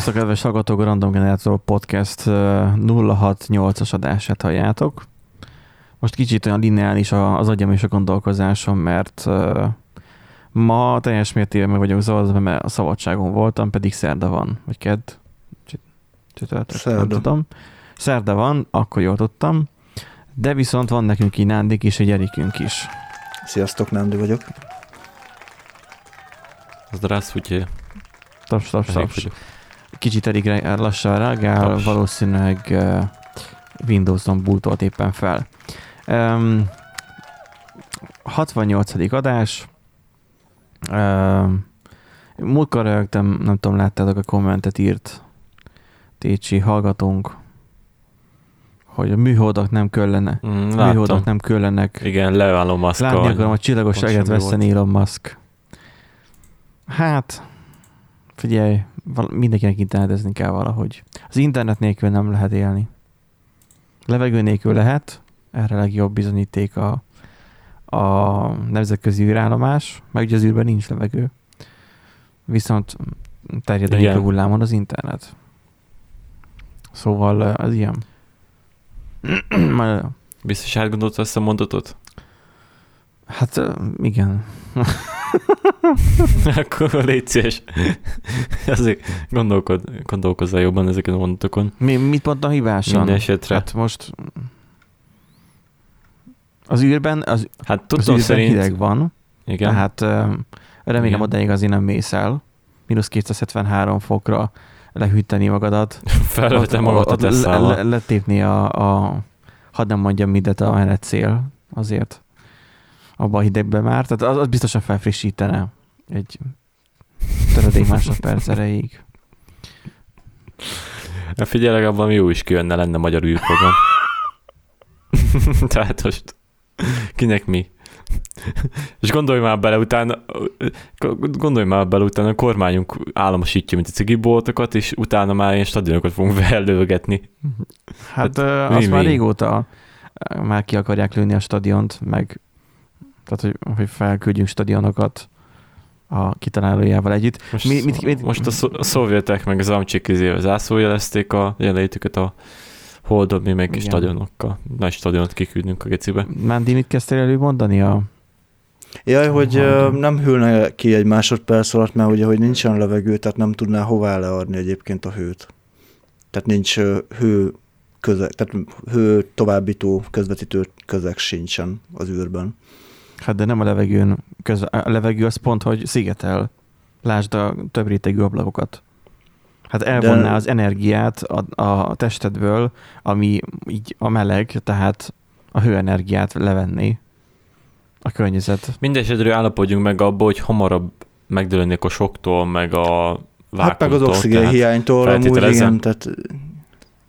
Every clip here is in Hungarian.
Szervusztok, kedves hallgatók, a Random Generator Podcast 068-as adását halljátok. Most kicsit olyan lineális az agyam és a gondolkozásom, mert ma teljes mértékben meg vagyok zavarva, mert a szabadságon voltam, pedig szerda van, vagy kedd, csütörtök, nem tudom. Szerda van, akkor jól tudtam, de viszont van nekünk így Nándik és egy Erikünk is. Sziasztok, Nándi vagyok. Здравствуйте. Taps, taps, taps. Kicsit elég lassan reagál, taps. valószínűleg uh, Windows-on bútolt éppen fel. Um, 68. adás. Um, múltkor rögtem, nem tudom, láttátok a kommentet írt Técsi hallgatónk, hogy a műholdak nem kellene. Mm, műholdak nem kellenek. Igen, le Elon Musk. Látni akarom a csillagosságet veszeni Elon Musk. Hát, figyelj, mindenkinek internetezni kell valahogy. Az internet nélkül nem lehet élni. Levegő nélkül lehet, erre legjobb bizonyíték a, a nemzetközi űrállomás, meg ugye az űrben nincs levegő. Viszont terjed a hullámon az internet. Szóval az ilyen. Biztos átgondolta ezt a mondatot? Hát igen. Akkor légy szíves. Azért gondolkod, gondolkozzál jobban ezeken a mondatokon. Mi, mit mondtam hibásan? Minden esetre. Hát most az űrben, az, hát tudom az szerint... hideg van. Igen. Tehát remélem Igen. odaig azért nem mész el. Mínusz 273 fokra lehűteni magadat. Felöltem magadat le, le, letépni a, a hadd nem mondjam mindet a menet cél azért abba a hidegbe már, tehát az, az biztosan felfrissítene egy töredék másodperc erejéig. Ja, figyelj, legalább valami jó is kijönne, lenne magyar űrprogram. Tehát most kinek mi? És gondolj már bele utána, gondolj már bele utána, a kormányunk államosítja, mint a cigiboltokat, és utána már ilyen stadionokat fogunk vellőgetni. Hát, hát azt mi, már mi? régóta már ki akarják lőni a stadiont, meg tehát, hogy, hogy felküldjünk stadionokat a kitalálójával együtt. Most, mi, mit, mit, most a, szó, a szovjetek meg az amcsik zászlójelezték a jelenlétüket a holdon, mi meg Igen. stadionokkal. Nagy stadionot kiküldünk a gecibe. Mándi, mit kezdtél előmondani a Jaj, hogy uh, nem hűlne ki egy másodperc alatt, mert ugye, hogy nincsen levegő, tehát nem tudná hová leadni egyébként a hőt. Tehát nincs uh, hő köze, tehát hő továbbító, közvetítő közeg sincsen az űrben. Hát de nem a levegőn, köz, a levegő az pont, hogy szigetel. Lásd a több rétegű ablakokat. Hát elvonná de... az energiát a, a testedből, ami így a meleg, tehát a hőenergiát levenni a környezet. Mindenesetre állapodjunk meg abból, hogy hamarabb megdőlnék a soktól, meg a Hát meg az oxigén hiánytól amúgy igen, tehát...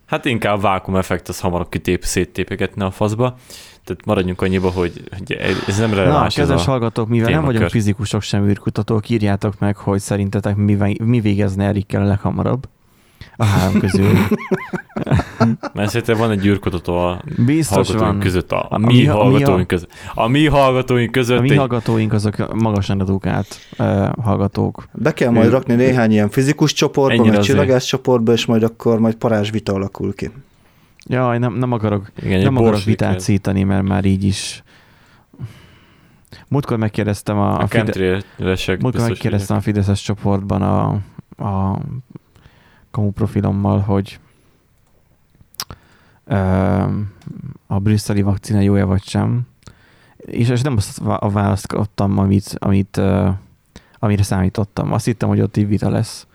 Hát inkább a vákum effekt, az hamarabb kitép, széttépegetne a faszba. Tehát maradjunk annyiba, hogy, hogy ez nem releváns. Na, kedves hallgatók, mivel témakör. nem vagyunk fizikusok sem űrkutatók, írjátok meg, hogy szerintetek mi, mi végezne Erikkel a leghamarabb a három közül. Mert szerintem van egy űrkutató a Biztos hallgatóink van. között. A, a, mi, mi hallgatóink között. A mi hallgatóink között. A mi egy... hallgatóink azok magasan edukált uh, hallgatók. Be kell majd ő, rakni néhány ilyen fizikus csoportba, meg csillagász csoportba, és majd akkor majd parázs vita alakul ki. Jaj, nem, nem akarok, Igen, nem akarok vitát szítani, mert már így is Múltkor megkérdeztem a, a, a Fide- Múltkor megkérdeztem a Fideszes csoportban a, a kamu profilommal, hogy a brüsszeli vakcina jó-e vagy sem. És, és nem azt a választ kaptam, amit, amit, amire számítottam. Azt hittem, hogy ott így vita lesz.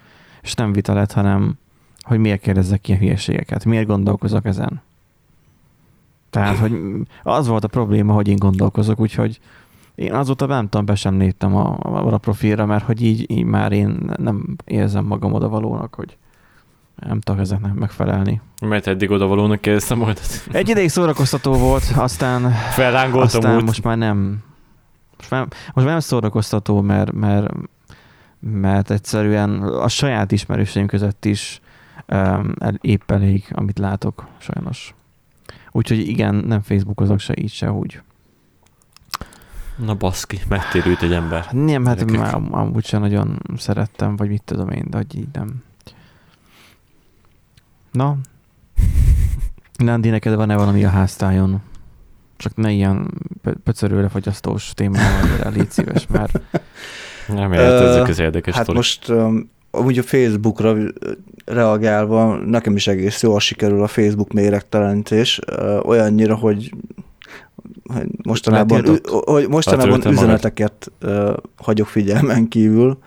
És nem vita lett, hanem hogy miért kérdezzek ilyen hülyeségeket, miért gondolkozok ezen. Tehát, hogy az volt a probléma, hogy én gondolkozok, úgyhogy én azóta nem tudom, be sem néztem a, a profilra, mert hogy így, így már én nem érzem magam odavalónak, hogy nem tudok ezeknek megfelelni. Mert eddig odavalónak kérdeztem volt. Egy ideig szórakoztató volt, aztán, aztán most már nem. Most már, most már nem szórakoztató, mert, mert, mert egyszerűen a saját ismerőseim között is épp elég, amit látok, sajnos. Úgyhogy igen, nem Facebookozok se így, se úgy. Na baszki, megtérült egy ember. Nem, hát már amúgy sem nagyon szerettem, vagy mit tudom én, de hogy így nem. Na, Nandi, neked van-e valami a háztájon? Csak ne ilyen pö- pöcörőre fagyasztós témával légy szíves, mert Nem érted, ezek az érdekes Hát sztorik. most um, amúgy a Facebookra reagálva, nekem is egész jól sikerül a Facebook méregtelenítés, olyannyira, hogy hogy mostanában, ü- hogy mostanában magad. üzeneteket hagyok figyelmen kívül.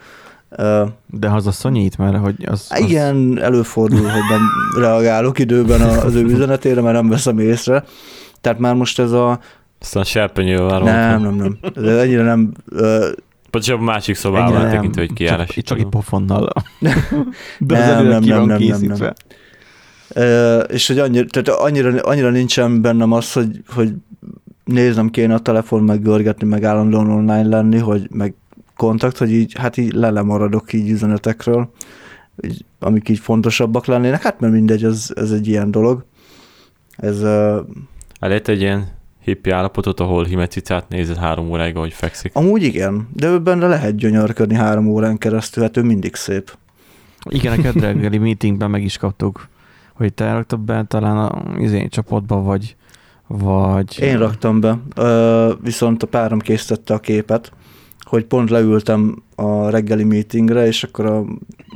Ö, de az a szonyít, mert hogy az... az igen, előfordul, hogy nem reagálok időben az ő üzenetére, mert nem veszem észre. Tehát már most ez a... Aztán serpenyővel Nem, nem, nem. Ez ennyire nem... Pontosabban a másik szobában nem, tekintve, hogy csak, kiállás. csak egy pofonnal. De Nem, az nem, ki nem, van nem, nem, készítve. Ö, és hogy annyira, tehát annyira, annyira nincsen bennem az, hogy, hogy néznem kéne a telefon, meg görgetni, meg állandóan online lenni, hogy meg kontakt, hogy így, hát így lelemaradok így üzenetekről, így, amik így fontosabbak lennének. Hát mert mindegy, ez, ez egy ilyen dolog. Ez, uh, Elért egy ilyen hippi állapotot, ahol himecicát nézed három óráig, ahogy fekszik. amúgy igen, de benne lehet gyönyörködni három órán keresztül, hát ő mindig szép. Igen, a kedreggeli meetingben meg is kaptuk, hogy te raktad be talán a izé, csoportba, vagy, vagy... Én raktam be, ö, viszont a párom készítette a képet, hogy pont leültem a reggeli meetingre, és akkor a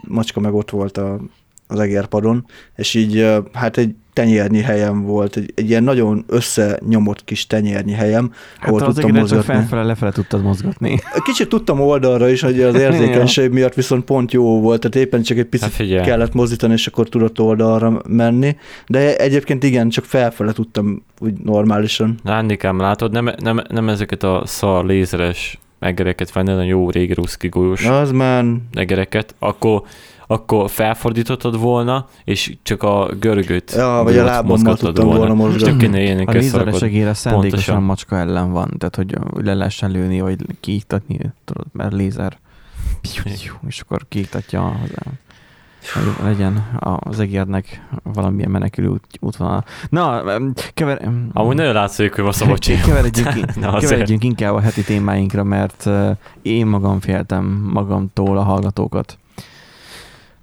macska meg ott volt a, az egérpadon, és így hát egy tenyérnyi helyem volt, egy, egy ilyen nagyon összenyomott kis tenyérnyi helyem, Hát ahol az tudtam csak mozgatni. felfele, lefele tudtad mozgatni. Kicsit tudtam oldalra is, hogy az érzékenység miatt viszont pont jó volt, tehát éppen csak egy picit Hát figyelj, kellett mozdítani, és akkor tudott oldalra menni, de egyébként igen, csak felfele tudtam úgy normálisan. Nándikám, látod, nem, nem, nem ezeket a szar lézeres egereket venni, hanem jó régi ruszki golyós Az már egereket, akkor, akkor felfordítottad volna, és csak a görgőt Ja, vagy a mozgattad tudtam volna mozgatni. csak kéne ilyenek A ezt lézeres szarakod. egére szándékosan Pontosan. macska ellen van, tehát hogy le lehessen lőni, vagy kiiktatni, tudod, mert lézer. És akkor kiiktatja az, legyen az egérnek valamilyen menekülő út, útvonal. Na, kever... Amúgy nagyon látszik, hogy ma szabad csinálni. keveredjünk, Na, azért. keveredjünk inkább a heti témáinkra, mert eh, én magam féltem magamtól a hallgatókat.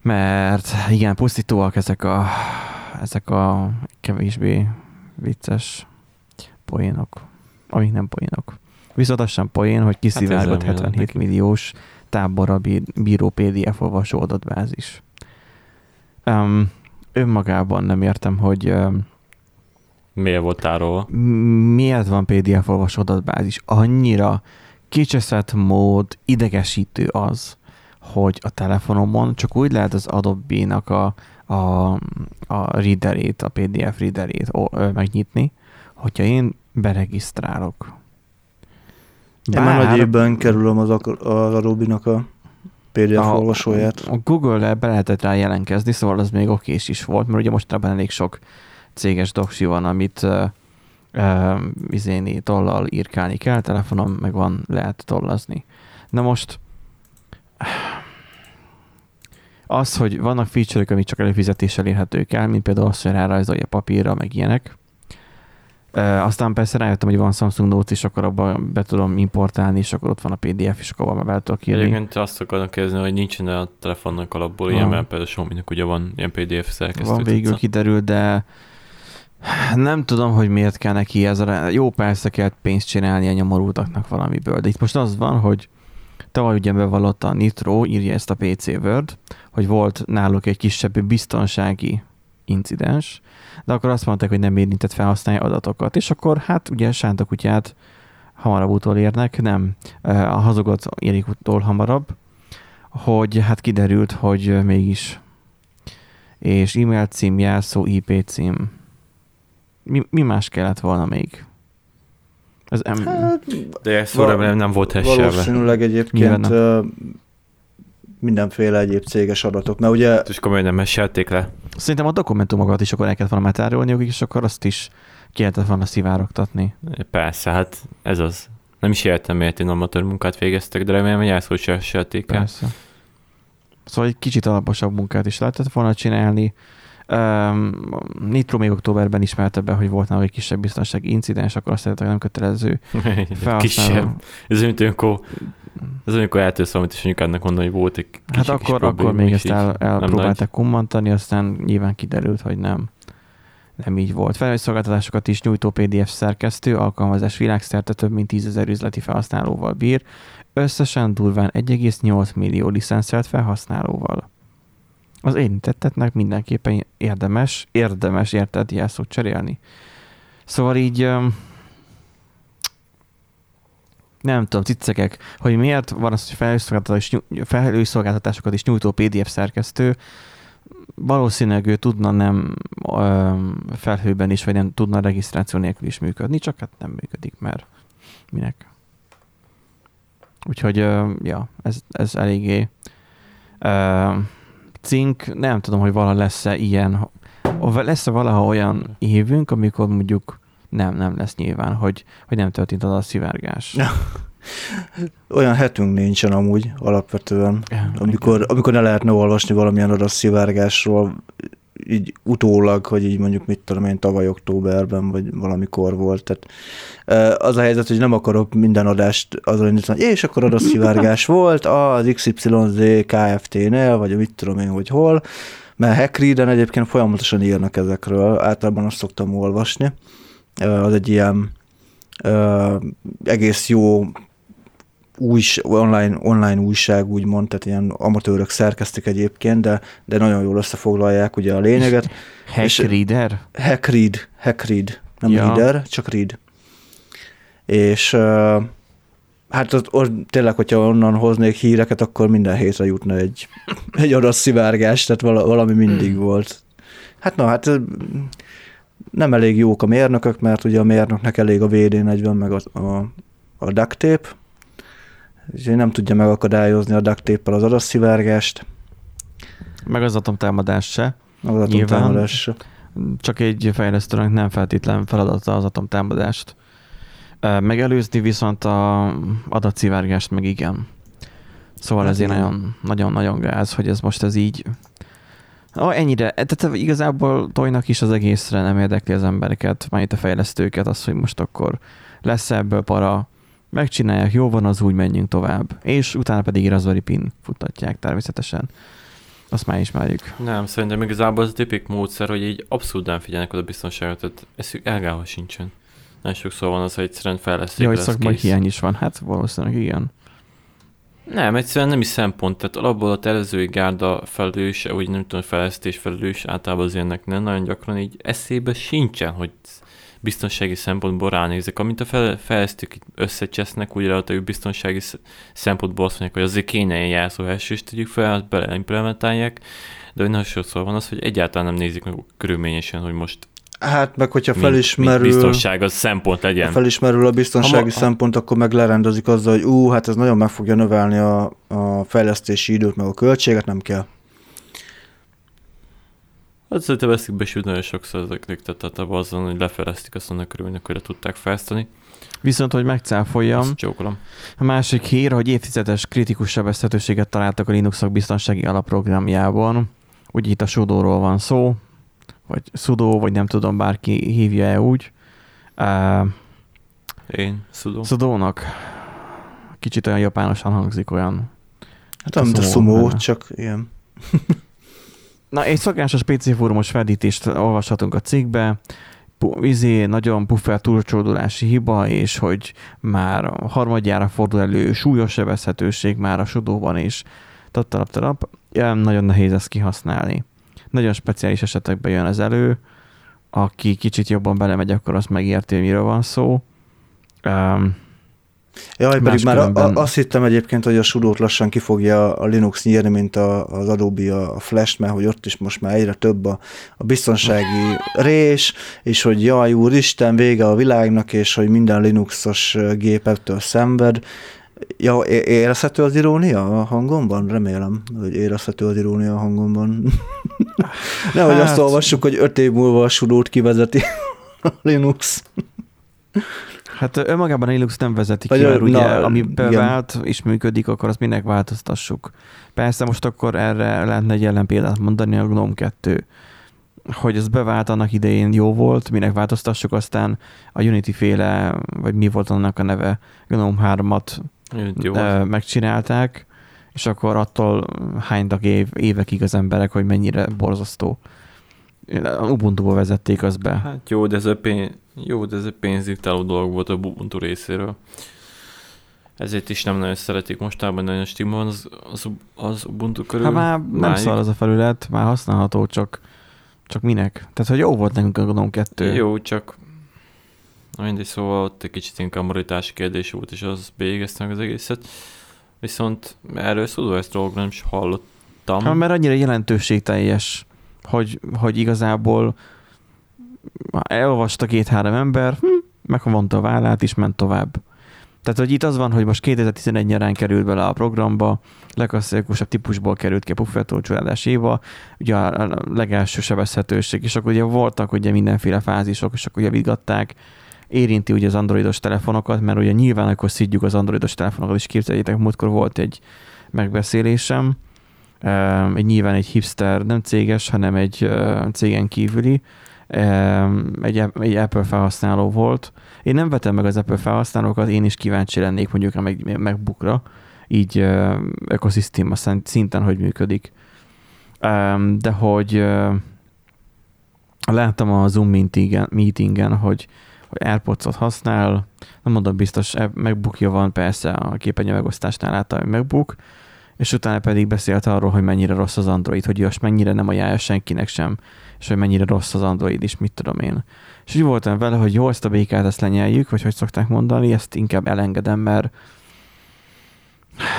Mert igen, pusztítóak ezek a, ezek a kevésbé vicces poénok, amik nem poénok. Viszont az sem poén, hogy kiszivárgott Hát ez nem 77 jön milliós táborra bí- bíró PDF olvasó adatbázis. Um, önmagában nem értem, hogy um, Miért volt tárolva? miért van PDF olvasó adatbázis? Annyira kicseszett mód, idegesítő az, hogy a telefonomon csak úgy lehet az Adobe-nak a, a, a readerét, a PDF readerét ó, ö, megnyitni, hogyha én beregisztrálok. Én már nagy évben kerülöm az, az Adobe-nak a PDF a, olvasóját. A Google-le be lehetett rá jelentkezni, szóval az még okés is volt, mert ugye mostanában elég sok céges doksi van, amit uh, uh, izéni tollal írkálni kell, telefonon meg van, lehet tollazni. Na most az, hogy vannak feature-ök, amik csak előfizetéssel érhetők el, mint például az, hogy rárajzolja papírra, meg ilyenek. Aztán persze rájöttem, hogy van Samsung Notes, és akkor abba be tudom importálni, és akkor ott van a PDF, és akkor abba be tudok írni. Egyébként azt akarok kérdezni, hogy nincsen a telefonnak alapból ilyen, Van. mert például Xiaomi-nak ugye van ilyen PDF szerkesztő. Van végül kiderült, de nem tudom, hogy miért kell neki ez a... Jó, persze kell pénzt csinálni a nyomorultaknak valamiből, de itt most az van, hogy tavaly ugye bevallotta a Nitro, írja ezt a PC Word, hogy volt náluk egy kisebb biztonsági incidens, de akkor azt mondták, hogy nem érintett felhasználni adatokat, és akkor hát ugye sántakutyát hamarabb utolérnek, nem, a hazugot érik utol hamarabb, hogy hát kiderült, hogy mégis és e-mail cím, jelszó, IP cím. Mi, mi más kellett volna még? Ez em, Hát, De ez szóra Val- nem volt hesselve. valószínűleg egyébként mindenféle egyéb céges adatok, mert ugye És komolyan nem mesélték le. szerintem a dokumentumokat is akkor el kellett volna már tárolniuk, és akkor azt is ki lehetett volna szivárogtatni. Persze, hát ez az. Nem is értem, miért én amatőr munkát végeztek, de remélem, hogy hogy se. Persze. Szóval egy kicsit alaposabb munkát is lehetett volna csinálni. Um, Nitro még októberben ismerte be, hogy volt nála egy kisebb biztonsági incidens, akkor azt hogy nem kötelező. Kisebb. Ez mint olyankor, ez olyankor eltűnsz valamit, és anyukádnak mondani, hogy volt egy kicsi Hát kis akkor, probléma, akkor még ezt el, elpróbálták kummantani, aztán nyilván kiderült, hogy nem. Nem így volt. Felhőszolgáltatásokat is nyújtó PDF szerkesztő, alkalmazás világszerte több mint 10 ezer üzleti felhasználóval bír, összesen durván 1,8 millió licenszelt felhasználóval. Az érintettetnek mindenképpen érdemes, érdemes érted jelszót cserélni. Szóval így nem tudom, ciccekek, hogy miért van az, hogy felhőszolgáltatás- felhőszolgáltatásokat is nyújtó PDF szerkesztő, valószínűleg ő tudna nem ö, felhőben is, vagy nem tudna regisztráció nélkül is működni, csak hát nem működik, mert minek. Úgyhogy, ö, ja, ez, ez eléggé cink, nem tudom, hogy vala lesz-e ilyen, lesz-e valaha olyan évünk, amikor mondjuk nem, nem lesz nyilván, hogy, hogy nem történt az a szivárgás. Olyan hetünk nincsen amúgy alapvetően, amikor, amikor ne lehetne olvasni valamilyen adasszivárgásról, így utólag, hogy így mondjuk mit tudom én, tavaly októberben, vagy valamikor volt. Tehát eh, az a helyzet, hogy nem akarok minden adást azon indítani, és akkor adasszivárgás volt az XYZ Kft-nél, vagy mit tudom én, hogy hol, mert Hackreaden egyébként folyamatosan írnak ezekről, általában azt szoktam olvasni. Az egy ilyen egész jó újs, online, online újság, úgymond, tehát ilyen amatőrök szerkesztik egyébként, de, de nagyon jól összefoglalják ugye a lényeget. Hackreader? Hackread, Hackread, nem Ja. reader, csak read. És uh, hát ott, ott tényleg, hogyha onnan hoznék híreket, akkor minden hétre jutna egy, egy adasszivárgás, tehát vala, valami mindig volt. Hát na, hát nem elég jók a mérnökök, mert ugye a mérnöknek elég a VD40 meg a, a, a duct tape, és nem tudja megakadályozni a duct az adasszivárgást, Meg az atomtámadás se. az atomtámadás. se. Csak egy fejlesztőnek nem feltétlen feladata az atomtámadást. Megelőzni viszont a adatszivárgást meg igen. Szóval Hát ezért igen. nagyon, nagyon, nagyon gáz, hogy ez most ez így Ah, ennyire, tehát igazából tojnak is az egészre nem érdekli az embereket, majd itt a fejlesztőket, az, hogy most akkor lesz ebből para, megcsinálják, jó van, az úgy menjünk tovább. És utána pedig Raspberry Pin futtatják természetesen. Azt már ismerjük. Nem, szerintem igazából ez a tipik módszer, hogy így abszolút nem figyelnek oda biztonságot, tehát ez elgálva sincsen. Nagyon sokszor van az, hogy egyszerűen hogy lesz szakmai hiány is van. Hát valószínűleg igen. Nem, egyszerűen nem is szempont, tehát alapból a tervezői gárda felelős, úgy nem tudom, fejlesztés felelős, általában az ilyenek nem nagyon gyakran így eszébe sincsen, hogy biztonsági szempontból ránézek. Amint a fel- fejlesztők összecsesznek, úgy relatív biztonsági sz- szempontból azt mondják, hogy azért kéne ilyen jelszóhás is tegyük fel, azt bele implementálják, de nagyon sokszor van az, hogy egyáltalán nem nézik meg körülményesen, hogy most Hát meg hogyha mint, mint felismerül... biztonság az szempont legyen. Ha felismerül a biztonsági Ha szempont, akkor meg lerendezik azzal, hogy ú, hát ez nagyon meg fogja növelni a, a fejlesztési időt, meg a költséget, nem kell. Hát szerintem veszik be sőt nagyon sokszor ezeknek, tehát általában azon, hogy lefeleztik, azt annak örülnek, hogy le tudták fejleszteni. Viszont, hogy megcáfoljam, a másik hír, hogy évtizedes kritikus sebezhetőséget találtak a Linuxok biztonsági alapprogramjában. Ugye itt a sudóról van szó, vagy sudo, vagy nem tudom, bárki hívja-e úgy. Uh, Én, szudó. Sudónak kicsit olyan japánosan hangzik, olyan Hát olyan, mint a szumó, csak ilyen. Na, egy szokásos PC fórumos felítést olvashatunk a cikkbe, izé, nagyon puffer túlcsódulási hiba, és hogy már harmadjára fordul elő súlyos sebezhetőség már a sudóban is. Tattalap, talap. Nagyon nehéz ezt kihasználni. Nagyon speciális esetekben jön ez elő. Aki kicsit jobban belemegy, akkor azt megérti, hogy miről van szó. Um, Jaj, pedig már a, azt hittem egyébként, hogy a sudót lassan ki fogja a Linux nyírni, mint a, az Adobe a, Flash, mert hogy ott is most már egyre több a, a biztonsági rés, és hogy jaj, úristen, vége a világnak, és hogy minden Linuxos gép ettől szenved. Ja, érezhető az irónia a hangomban? Remélem, hogy érezhető az irónia a hangomban. Nehogy Hát- azt olvassuk, hogy öt év múlva a sudót kivezeti a Linux. Hát önmagában a Linux nem vezeti ki, Vagy, mert ugye, na, ami igen. bevált és működik, akkor azt minek változtassuk. Persze most akkor erre lehetne egy ellenpéldát mondani, a GNOME 2. hogy ez bevált annak idején jó volt, minek változtassuk, aztán a Unity féle, vagy mi volt annak a neve, Gnome 3-at Jó. ö, megcsinálták, és akkor attól hánytak év, évekig az emberek, hogy mennyire borzasztó. Ubuntu-ba vezették azt be. Hát jó, de ez a pénz, jó, de ez egy pénzdiktáló dolog volt a Ubuntu részéről. Ezért is nem nagyon szeretik mostában nagyon stigma az, az, az Ubuntu körül. Hát már nem Máig. szar az a felület, már használható, csak, csak minek? Tehát, hogy jó volt nekünk a Gnome 2. Jó, csak Na mindegy, szóval ott egy kicsit inkább moralitási kérdés volt, és az végezte meg az egészet. Viszont erről dologról nem is hallottam. Hát, mert annyira jelentőségteljes, hogy, hogy igazából elolvasta két-három ember, hm, megvonta a vállát, és ment tovább. Tehát, hogy itt az van, hogy most 2011 nyarán került bele a programba, legklasszikusabb típusból került ki a puffertolcsólás éva, ugye a legelső sebezhetőség, és akkor ugye voltak ugye mindenféle fázisok, és akkor javítgatták, érinti ugye az androidos telefonokat, mert ugye nyilván akkor szidjuk az androidos telefonokat, és képzeljétek, múltkor volt egy megbeszélésem, egy nyilván egy hipster, nem céges, hanem egy cégen kívüli, egy, egy Apple felhasználó volt. Én nem vetem meg az Apple felhasználókat, én is kíváncsi lennék mondjuk a meg- így uh, ökoszisztéma szint- szinten, hogy működik. De hogy láttam a Zoom meetingen, meetingen hogy, hogy AirPods-ot használ, nem mondom biztos, e- MacBookja van persze a képernyő megosztásnál látta a MacBook, és utána pedig beszélt arról, hogy mennyire rossz az Android, hogy azt mennyire nem ajánlja senkinek sem, és hogy mennyire rossz az Android is, mit tudom én. És úgy voltam vele, hogy jó, ezt a békát ezt lenyeljük, vagy hogy szokták mondani, ezt inkább elengedem, mert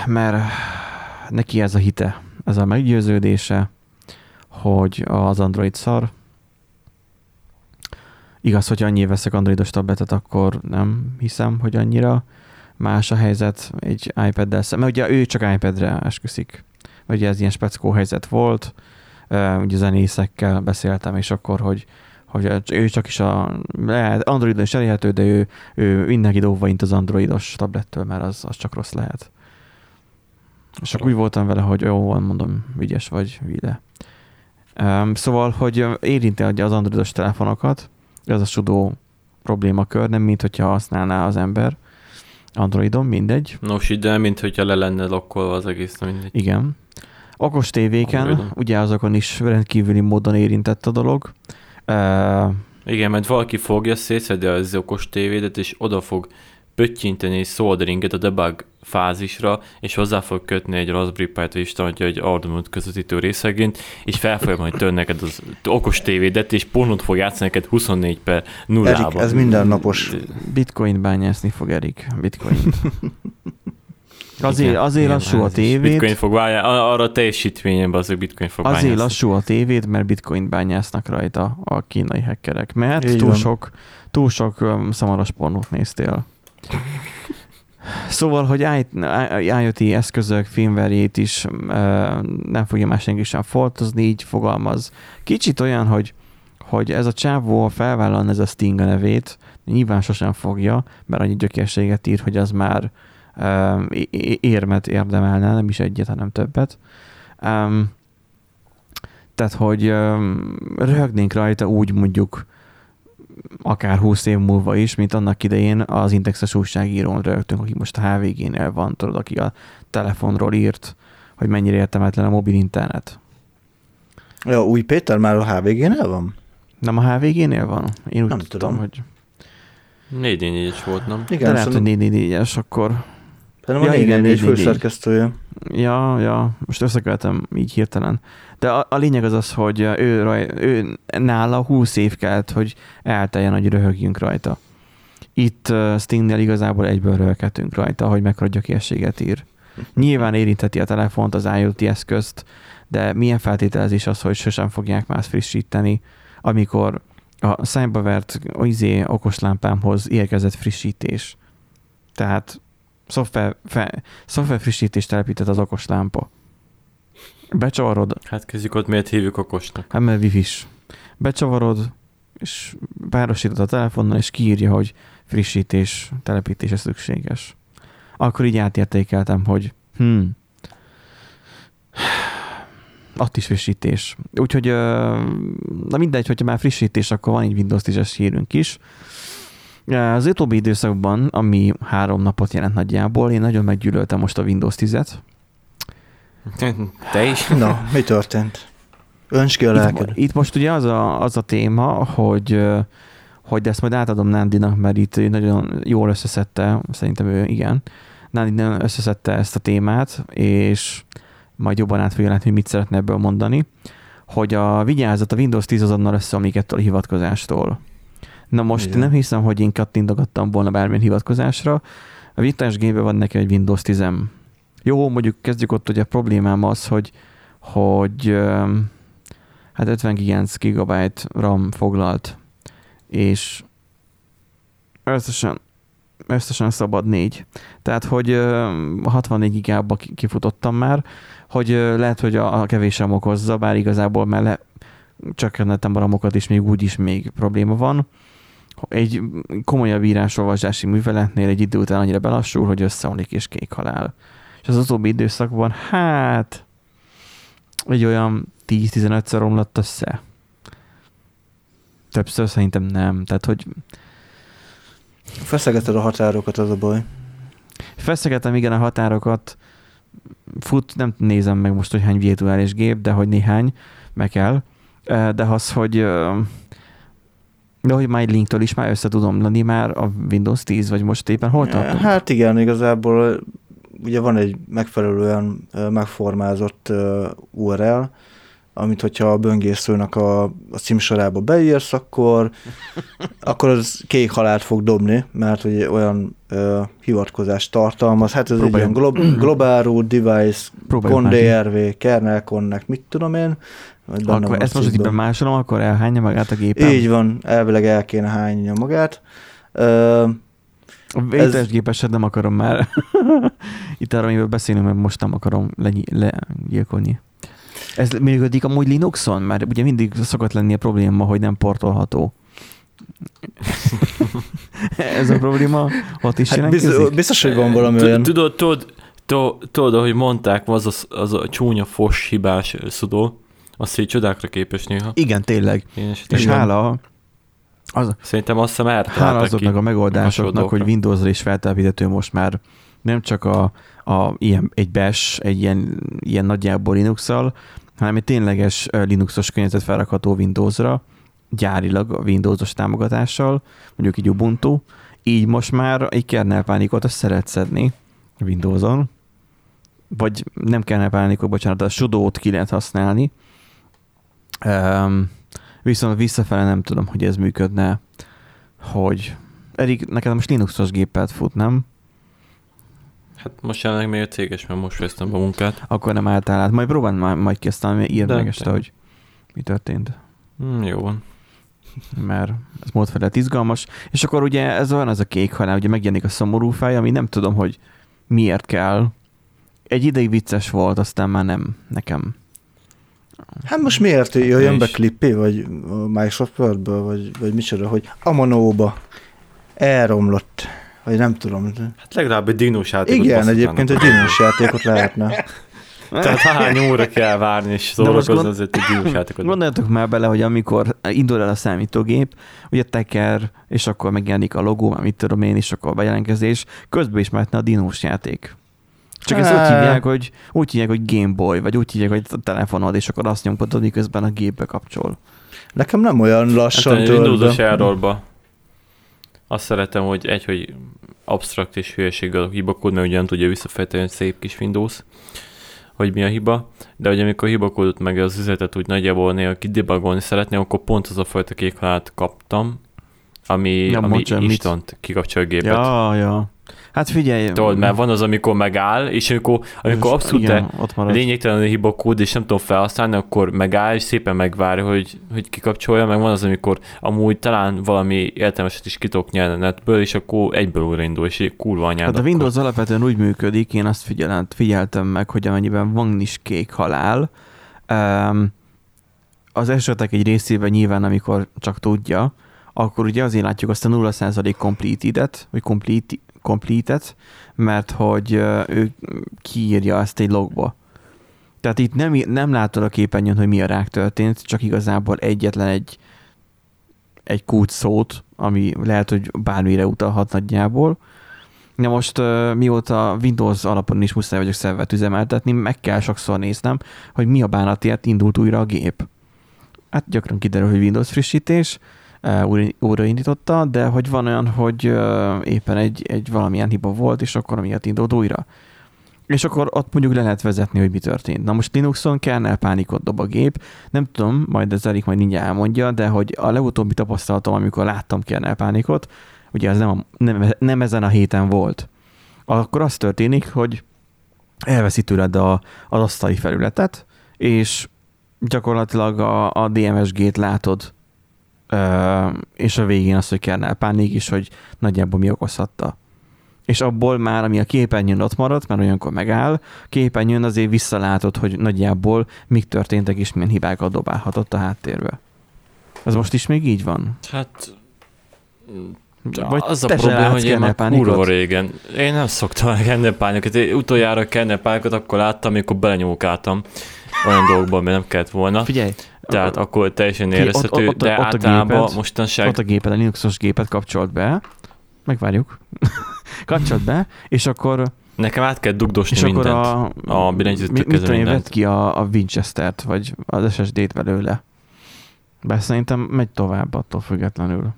mert neki ez a hite, ez a meggyőződése, hogy az Android szar. Igaz, hogy annyi veszek androidos tabletet, akkor nem hiszem, hogy annyira más a helyzet egy iPad-del szemben. Mert ugye ő csak iPad-re esküszik. Ugye ez ilyen speckó helyzet volt, ugye zenészekkel beszéltem, és akkor, hogy, hogy ő csak is a lehet, Androidon is elérhető, de ő, ő mindenki óvva int az androidos tablettől, mert az, az csak rossz lehet. És akkor úgy voltam vele, hogy jó, van, mondom, ügyes vagy, vide. Um, szóval, hogy érinti az androidos telefonokat, ez a sudó problémakör, nem mint hogyha használná az ember Androidon, mindegy. Nos, de mint hogyha le lenne lokkolva az egész, mindegy. Igen. Okos tévéken, Androidon. ugye azokon is rendkívüli módon érintett a dolog. Uh, Igen, mert valaki fogja, szétszedi az okos tévédet, és oda fog pöttyinteni egy solderinget a debug fázisra, és hozzá fog kötni egy Raspberry Pi-t, és tartja egy Arduino közvetítő részegényt, és fel fogja majd törni neked az okos tévédet, és pornót fog játszani neked 24 per 0 Erik, ez mindennapos. bitcoin bányászni fog Erik. Bitcoin. Azért, Igen, azért igen, lassú a tévét. Bitcoin fog válni, arra a teljesítményemben az bitcoin fog Azért bányászni. lassú a tévét, mert bitcoin bányásznak rajta a kínai hackerek. Mert túl van. sok, túl sok um, szamaras pornót néztél. Szóval, hogy IoT eszközök filmverjét is nem fogja már senki sem foltozni, így fogalmaz. Kicsit olyan, hogy, hogy ez a csávó felvállalna ez a Sting a nevét, nyilván sosem fogja, mert annyi gyökérséget ír, hogy az már érmet érdemelne, nem is egyet, hanem többet. Tehát, hogy um, röhögnénk rajta úgy mondjuk akár 20 év múlva is, mint annak idején az indexes újságírón rögtünk, aki most a HVG-nél van, tudod, aki a telefonról írt, hogy mennyire értelmetlen a mobil internet. Ja, új Péter már a HVG-nél van? Nem a HVG-nél van? Én úgy Nem tudtam, tudom. hogy... 4 volt, nem? De Igen, lehet, hogy szerintem 444-es akkor. Szerintem a Ja, igen, 444 444. főszerkesztője. Ja, ja, most összekövetem így hirtelen. De a, a lényeg az az, hogy ő, raj, ő nála 20 év kellett, hogy elteljen, hogy röhögjünk rajta. Itt uh, Stingnél igazából egyből röhöghetünk rajta, hogy mekkora gyökérséget ír. Nyilván érintheti a telefont, az IoT eszközt, de milyen feltételezés az, hogy sosem fogják más frissíteni, amikor a szájba vert izé, okoslámpámhoz érkezett frissítés. Tehát szoftver, fe, szoftver frissítést telepített az okoslámpa. Becsavarod, Hát kezdjük ott, miért hívjuk okosnak. hát mert wifi-s. Becsavarod, és párosítod a telefonnal, és kiírja, hogy frissítés, telepítése szükséges. Akkor így átértékeltem, hogy hm, Ott is frissítés. Úgyhogy, na mindegy, hogyha már frissítés, akkor van egy Windows 10-es hírünk is. Az utóbbi időszakban, ami három napot jelent nagyjából, én nagyon meggyűlöltem most a Windows 10-et. Te is? Na, mi történt? Önts ki a lelked. Itt, itt most ugye az a, az a téma, hogy hogy ezt majd átadom Nándinak, mert itt nagyon jól összeszedte, szerintem ő igen, Nándi nagyon összeszedte ezt a témát, és majd jobban át fogja látni, hogy mit szeretne ebből mondani, hogy a vigyázat, a Windows 10 azonnal összeomlik ettől a hivatkozástól. Na most Igen. nem hiszem, hogy én kattintogattam volna bármilyen hivatkozásra. A vitás gépe van neki egy Windows 10 Jó, mondjuk kezdjük ott, hogy a problémám az, hogy, hogy hát 59 GB RAM foglalt, és összesen, összesen szabad négy. Tehát, hogy 64 gigába kifutottam már, hogy lehet, hogy a, a kevés sem okozza, bár igazából melle csökkentettem a ramokat, és még úgy is még probléma van. Egy komolyabb írásolvasási műveletnél egy idő után annyira belassul, hogy összeomlik és kék halál. És az utóbbi időszakban, hát egy olyan 10-15-ször romlott össze. Többször szerintem nem. Tehát, hogy Feszegeted a határokat, az a baj. Feszegetem igen a határokat, fut, nem nézem meg most, hogy hány virtuális gép, de hogy néhány, meg kell. De az, hogy de hogy már linktől is már össze tudom lenni már a Windows 10, vagy most éppen hol tartunk? Hát igen, igazából ugye van egy megfelelően megformázott URL, amit hogyha a böngészőnek a, a címsorába beírsz, akkor, akkor az kék halált fog dobni, mert hogy olyan uh, hivatkozást tartalmaz. Hát ez Próbálj. egy ilyen glo- global root device, con.drv, kernel connect, mit tudom én. Akkor ezt most, hogy másolom, akkor elhányja magát a gépen? Így van, elvileg el kéne hányja magát. Uh, a vételes gépeset nem akarom már. Itt arra, amivel beszélünk, mert most nem akarom legyilkolni. Ez működik amúgy Linuxon? Mert ugye mindig szokott lenni a probléma, hogy nem portolható. Ez a probléma ott is hát biztos, biztos, hogy van valami olyan. Tudod, tudod, tudod, ahogy mondták, az a, az a csúnya fos hibás szudó, azt így csodákra képes néha. Igen, tényleg. És hála az, Szerintem azt hiszem Hála azoknak a megoldásoknak, hogy Windows-ra is feltelepíthető most már nem csak a, a ilyen, egy bash, egy ilyen, ilyen nagyjából linux hanem egy tényleges Linuxos környezet felrakható Windowsra, gyárilag a Windowsos támogatással, mondjuk egy Ubuntu, így most már egy kernel pánikot azt szeret szedni Windowson, vagy nem kernel pánikot, bocsánat, a sudo ki lehet használni, um, viszont visszafele nem tudom, hogy ez működne, hogy Erik, neked most Linuxos gépet fut, nem? Hát most jelenleg még céges, mert most fejeztem a munkát. Akkor nem álltál át. Majd próbáld majd, majd ki aztán írd meg este, hogy mi történt. Mm, jó van. Mert ez mód felett izgalmas. És akkor ugye ez olyan az a kék halál, ugye megjelenik a szomorú fej, ami nem tudom, hogy miért kell. Egy ideig vicces volt, aztán már nem nekem. Hát most miért jöjjön be klippé, vagy Microsoft Wordből, vagy, vagy micsoda, hogy Amanóba elromlott vagy nem tudom. Hát legalább egy dinós játékot Igen, egyébként egy dinós játékot lehetne. Tehát hány óra kell várni, és szórakozni gond... azért egy dinós játékot. Gondoljatok már bele, hogy amikor indul el a számítógép, ugye teker, és akkor megjelenik a logó, már mit tudom én, és akkor a bejelentkezés, közben is mehetne a dinós játék. Csak ezt úgy hívják, hogy, úgy hívják, hogy Game Boy, vagy úgy hívják, hogy a telefonod, és akkor azt nyomkodod, miközben a gépbe kapcsol. Nekem nem olyan lassan hát. Windows-os azt szeretem, hogy egy, hogy absztrakt és hülyeség a hibakód, mert ugye nem tudja visszafejteni egy szép kis Windows, hogy mi a hiba, de hogy amikor hibakódot meg az üzletet úgy nagyjából néha kidebugolni szeretném, akkor pont az a fajta kék kaptam, ami, ja, ami instant kikapcsol a gépet. Ja, ja. Hát figyelj. Tudod, mert van az, amikor megáll, és amikor, amikor abszolút igen, lényegtelen a hiba kód, és nem tudom felhasználni, akkor megáll, és szépen megvárja, hogy, hogy kikapcsolja, meg van az, amikor amúgy talán valami értelmeset is kitok nyelni netből, és akkor egyből újraindul, és kurva anyád. Hát a Windows akkor. alapvetően úgy működik, én azt figyelem, figyeltem meg, hogy amennyiben van is kék halál, um, az esetek egy részében nyilván, amikor csak tudja, akkor ugye azért látjuk azt a 0% completed-et, vagy complete, completed, mert hogy ő kiírja ezt egy logba. Tehát itt nem, nem látod a képernyőn, hogy mi a rák történt, csak igazából egyetlen egy, egy kút szót, ami lehet, hogy bármire utalhat nagyjából. Na most mióta Windows alapon is muszáj vagyok szervet üzemeltetni, meg kell sokszor néznem, hogy mi a bánatért indult újra a gép. Hát gyakran kiderül, hogy Windows frissítés, újraindította, de hogy van olyan, hogy éppen egy, egy valamilyen hiba volt, és akkor miatt indult újra. És akkor ott mondjuk le lehet vezetni, hogy mi történt. Na most Linuxon kernel pánikot dob a gép. Nem tudom, majd ez Erik majd mindjárt elmondja, de hogy a legutóbbi tapasztalatom, amikor láttam kernel pánikot, ugye ez nem, a, nem, nem ezen a héten volt, akkor az történik, hogy elveszi tőled a, az asztali felületet, és gyakorlatilag a, a DMSG-t látod, és a végén az, hogy kernel pánik is, hogy nagyjából mi okozhatta és abból már, ami a képernyőn ott maradt, mert olyankor megáll, képernyőn azért visszalátod, hogy nagyjából mik történtek és milyen hibákat dobálhatott a háttérbe. Ez most is még így van? Hát vagy az a probléma, hogy én már kurva régen. Én nem szoktam kennepánikot. Én utoljára kennepánikot akkor láttam, amikor belenyúlkáltam olyan dolgokban, ami nem kellett volna. Figyelj, tehát akkor teljesen érezhető, ott, ott, de ott általában géped, mostanság... Ott a géped, a Linuxos gépet kapcsolt be, megvárjuk, kapcsolt be, és akkor Nekem át kell dugdosni és mindent akkor a, a billentyűzetet mit tudom én, ki a, a Winchester-t, vagy az SSD-t belőle. Be szerintem megy tovább attól függetlenül.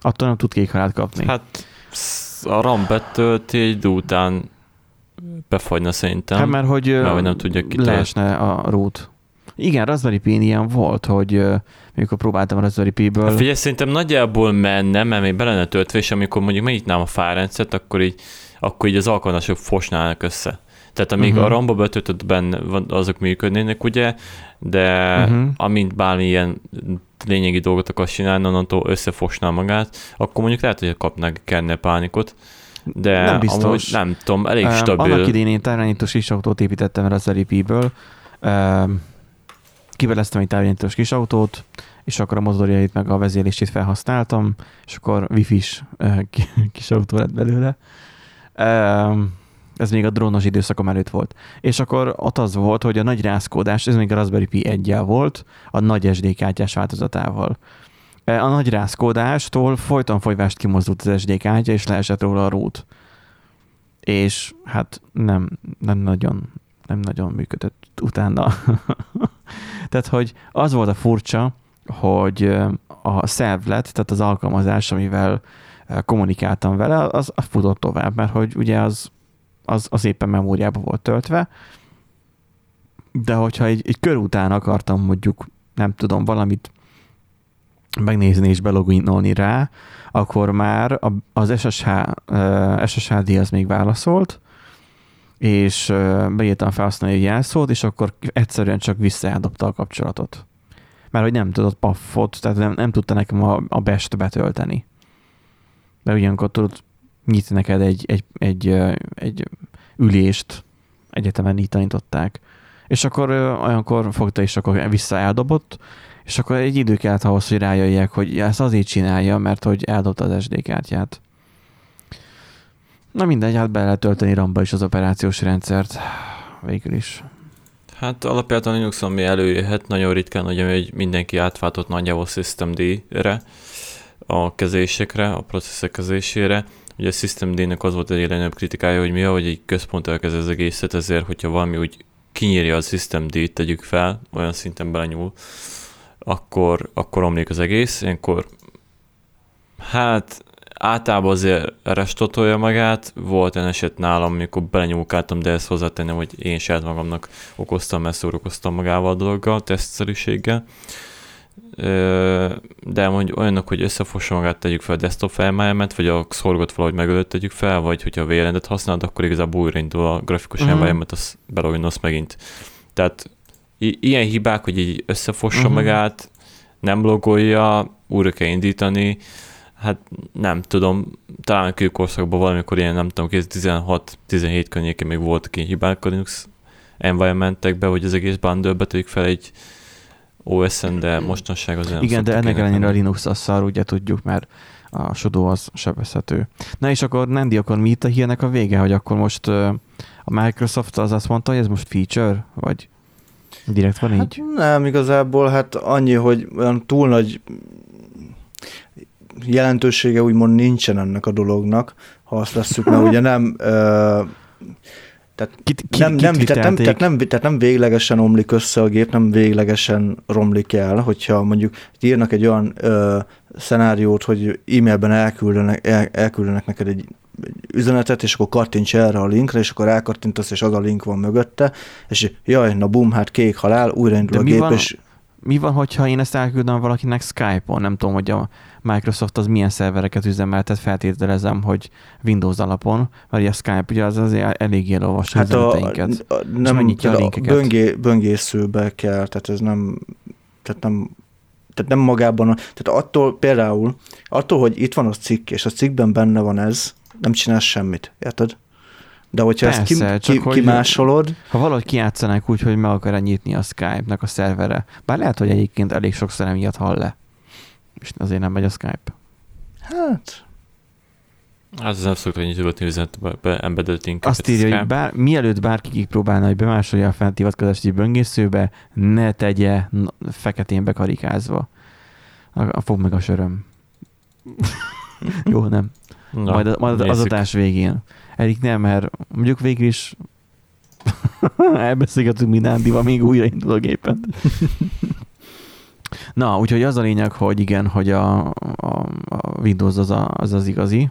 Attól nem tud kék kapni. Hát a RAM betölti egy idő után befagyna szerintem. Hát mert hogy, mert, hogy nem tudja leesne a root. Igen, Raspberry pi ilyen volt, hogy amikor próbáltam a Raspberry Pi-ből. Hát figyelj, szerintem nagyjából menne, mert még be lenne töltve, és amikor mondjuk megnyitnám a fárendszert, akkor így, akkor így az alkalmazások fosnálnak össze. Tehát amíg uh-huh. a ramba betöltött benne azok működnének, ugye, de uh-huh. amint bármilyen lényegi dolgot akarsz csinálni, onnantól összefosnál magát, akkor mondjuk lehet, hogy kapnak kenne pánikot. De nem biztos. Amúgy nem tudom, elég stabil. Annak idén én tárányítós kis autót építettem a Ből. Kiveleztem egy tárányítós kis autót, és akkor a motorjait meg a vezérlését felhasználtam, és akkor wifi-s kis autó lett belőle ez még a drónos időszakom előtt volt. És akkor ott az volt, hogy a nagy rázkódás, ez még a Raspberry Pi 1 volt, a nagy SD kártyás változatával. A nagy rázkódástól folyton folyvást kimozdult az SD kártya, és leesett róla a rút. És hát nem, nem nagyon, nem nagyon működött utána. tehát, hogy az volt a furcsa, hogy a servlet, tehát az alkalmazás, amivel kommunikáltam vele, az, az futott tovább, mert hogy ugye az az, az éppen memóriába volt töltve, de hogyha egy, egy kör után akartam mondjuk, nem tudom, valamit megnézni és beloginolni rá, akkor már az SSH, SSHD az még válaszolt, és beírtam felhasználni egy jelszót, és akkor egyszerűen csak visszaeldobta a kapcsolatot. Mert hogy nem tudott paffot, tehát nem, nem tudta nekem a, a best betölteni. De ugyanakkor tudod nyit neked egy, egy, egy, egy ülést, egyetemen így tanították. És akkor olyankor fogta, és akkor vissza és akkor egy idő kellett ahhoz, hogy rájöjjek, hogy ezt azért csinálja, mert hogy eldobta az SD kártyát. Na mindegy, hát be lehet tölteni ramba is az operációs rendszert. Végül is. Hát alapvetően Linuxon mi előjöhet, nagyon ritkán, hogy mindenki átváltott nagyjából systemd-re, a kezésekre, a processzek kezésére, Ugye a systemd-nek az volt egy legnagyobb kritikája, hogy mi, hogy egy központ elkezd az egészet, ezért, hogyha valami úgy kinyírja a systemd tegyük fel, olyan szinten belenyúl, akkor, akkor omlik az egész. Ilyenkor hát általában azért restotolja magát, volt egy eset nálam, amikor belenyúlkáltam, de ezt hozzátennem, hogy én saját magamnak okoztam, mert szórakoztam magával a dologgal, tesztszerűséggel de mondjuk olyanok, hogy összefossa magát tegyük fel a desktop felmájámet, vagy a szorgot valahogy megölött tegyük fel, vagy hogyha a VLAN-et használod, akkor igazából újraindul a grafikus uh-huh. environment, az beloginolsz megint. Tehát i- ilyen hibák, hogy így összefossa uh-huh. magát, nem logolja, újra kell indítani, hát nem tudom, talán a kőkorszakban valamikor ilyen, nem tudom, 16-17 környékén még voltak ilyen hibák a Linux environmentekbe, hogy az egész bundle tegyük fel egy OS-en, de mostanság az Igen, de ennek ellenére a Linux az szar, ugye tudjuk, mert a sodó az sebezhető. Na és akkor Nandi, akkor mi itt a hírnek a vége, hogy akkor most a Microsoft az azt mondta, hogy ez most feature, vagy Direkt van így? Hát nem, igazából hát annyi, hogy olyan túl nagy jelentősége úgymond nincsen ennek a dolognak, ha azt veszük, mert ugye nem ö, tehát Kit, ki, nem, nem, tehát, nem, tehát, nem, tehát nem véglegesen omlik össze a gép, nem véglegesen romlik el, hogyha mondjuk írnak egy olyan ö, szenáriót, hogy e-mailben elküldenek, el, elküldenek neked egy, egy üzenetet, és akkor kattints erre a linkre, és akkor rákattintasz, és az a link van mögötte, és jaj, na bum, hát kék halál, újraindul De a mi gép, van- és Mi van, hogyha én ezt elküldöm valakinek Skype-on? Nem tudom, hogy a Microsoft az milyen szervereket üzemeltet, feltételezem, hogy Windows alapon, vagy a Skype ugye az azért eléggé elolvassa hát a, a, nem, megnyitja a linkeket. böngé, böngészőbe kell, tehát ez nem, tehát nem, tehát nem magában, a, tehát attól például, attól, hogy itt van a cikk, és a cikkben benne van ez, nem csinálsz semmit, érted? De hogyha ezt Persze, ki, csak ki, hogy- kimásolod, Ha valahogy kiátszanak úgy, hogy meg akar nyitni a Skype-nak a szervere, bár lehet, hogy egyébként elég sokszor emiatt hall le, és azért nem megy a Skype. hát Az nem szokta nyitogatni üzenetbe be embedded linkeket. Azt írja, hogy bár, mielőtt bárki kipróbálna, hogy bemásolja a fent hivatkozást egy böngészőbe, ne tegye n- feketén bekarikázva. A, a fog meg a söröm. Jó, nem. Na, majd a- majd az adás végén. Erik nem, mert mondjuk végül is elbeszélgetünk mi Nándival, még újraindul a gépet. Na, úgyhogy az a lényeg, hogy igen, hogy a, a, a Windows az, a, az az igazi,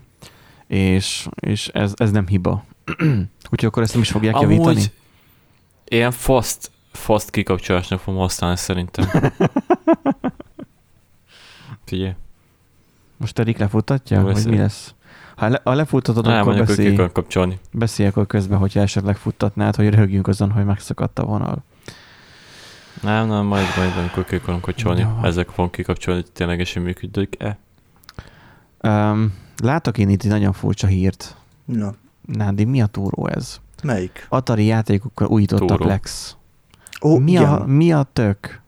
és, és ez, ez nem hiba. úgyhogy akkor ezt nem is fogják javítani. Amúgy ilyen fast, fast kikapcsolásnak fogom használni szerintem. Figyelj. Most Erik Jó, vagy ez- mi lesz? Ha, le, ha lefuttatod, Nem, akkor hogy beszélj, kapcsolni. beszélj akkor közben, hogyha esetleg futtatnád, hogy röhögjünk azon, hogy megszakadt a vonal. Nem, nem, majd, majd amikor ki akarom kapcsolni. Jó. Ezek fogom kikapcsolni, hogy ténylegesen működik-e. Um, látok én itt egy nagyon furcsa hírt. na, Nádi, mi a túró ez? melyik? Atari játékokkal újítottak Túró. Lex. Ó, mi, igen. a, mi a tök?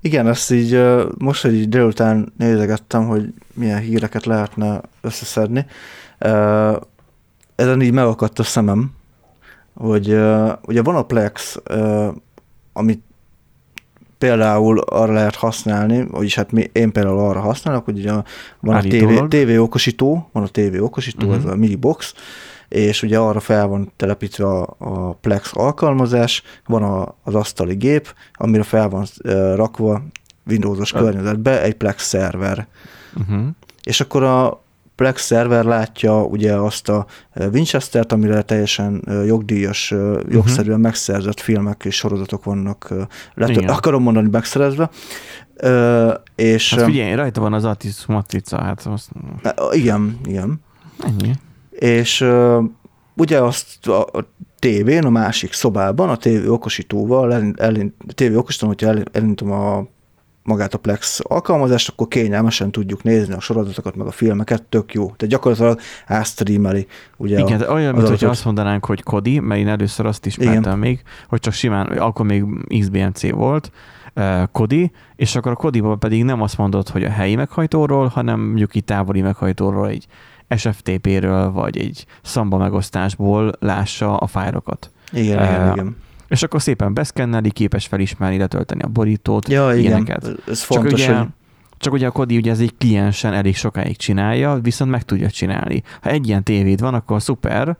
Igen, ezt így most, hogy így délután nézegettem, hogy milyen híreket lehetne összeszedni. Ezen így megakadt a szemem, hogy ugye van a Plex, amit például arra lehet használni, vagyis hát mi, én például arra használok, hogy ugye van a TV, Állítólag. TV okosító, van a TV okosító, uh-huh. ez Mhm. a mini box, és ugye arra fel van telepítve a, a Plex alkalmazás, van a, az asztali gép, amire fel van rakva Windowsos környezetbe egy Plex szerver. Uh-huh. És akkor a Plex szerver látja ugye azt a ö, Winchester-t, amire teljesen ö, jogdíjas, jogszerűen megszerzett filmek és sorozatok vannak, ö, letö- Igen. akarom mondani megszerezve. Ö, És Hát figyelj, rajta van az Atis matrica, hát azt, igen, igen. ennyi. És ö, ugye azt a, a tévén, a másik szobában, a tévé okosítóval, elint, a tévé okosítom, hogyha el, elintom a magát a Plex alkalmazást, akkor kényelmesen tudjuk nézni a sorozatokat, meg a filmeket, tök jó. Tehát gyakorlatilag átstreameli ugye Igen, a, olyan, mint hogyha azt mondanánk, hogy Kodi, mert én először azt ismertem még, hogy csak simán, akkor még XBMC volt, eh, Kodi, és akkor a Kodiban pedig nem azt mondod, hogy a helyi meghajtóról, hanem mondjuk így távoli meghajtóról, egy SFTP-ről, vagy egy szamba megosztásból lássa a fájlokat. igen, Eh, igen, igen. És akkor szépen beszkenneli, képes felismerni, letölteni a borítót, Ja, igen, ilyeneket. ez Csak fontos, ugye, hogy csak ugye a Kodi ugye ez egy kliensen elég sokáig csinálja, viszont meg tudja csinálni. Ha egy ilyen tévéd van, akkor szuper,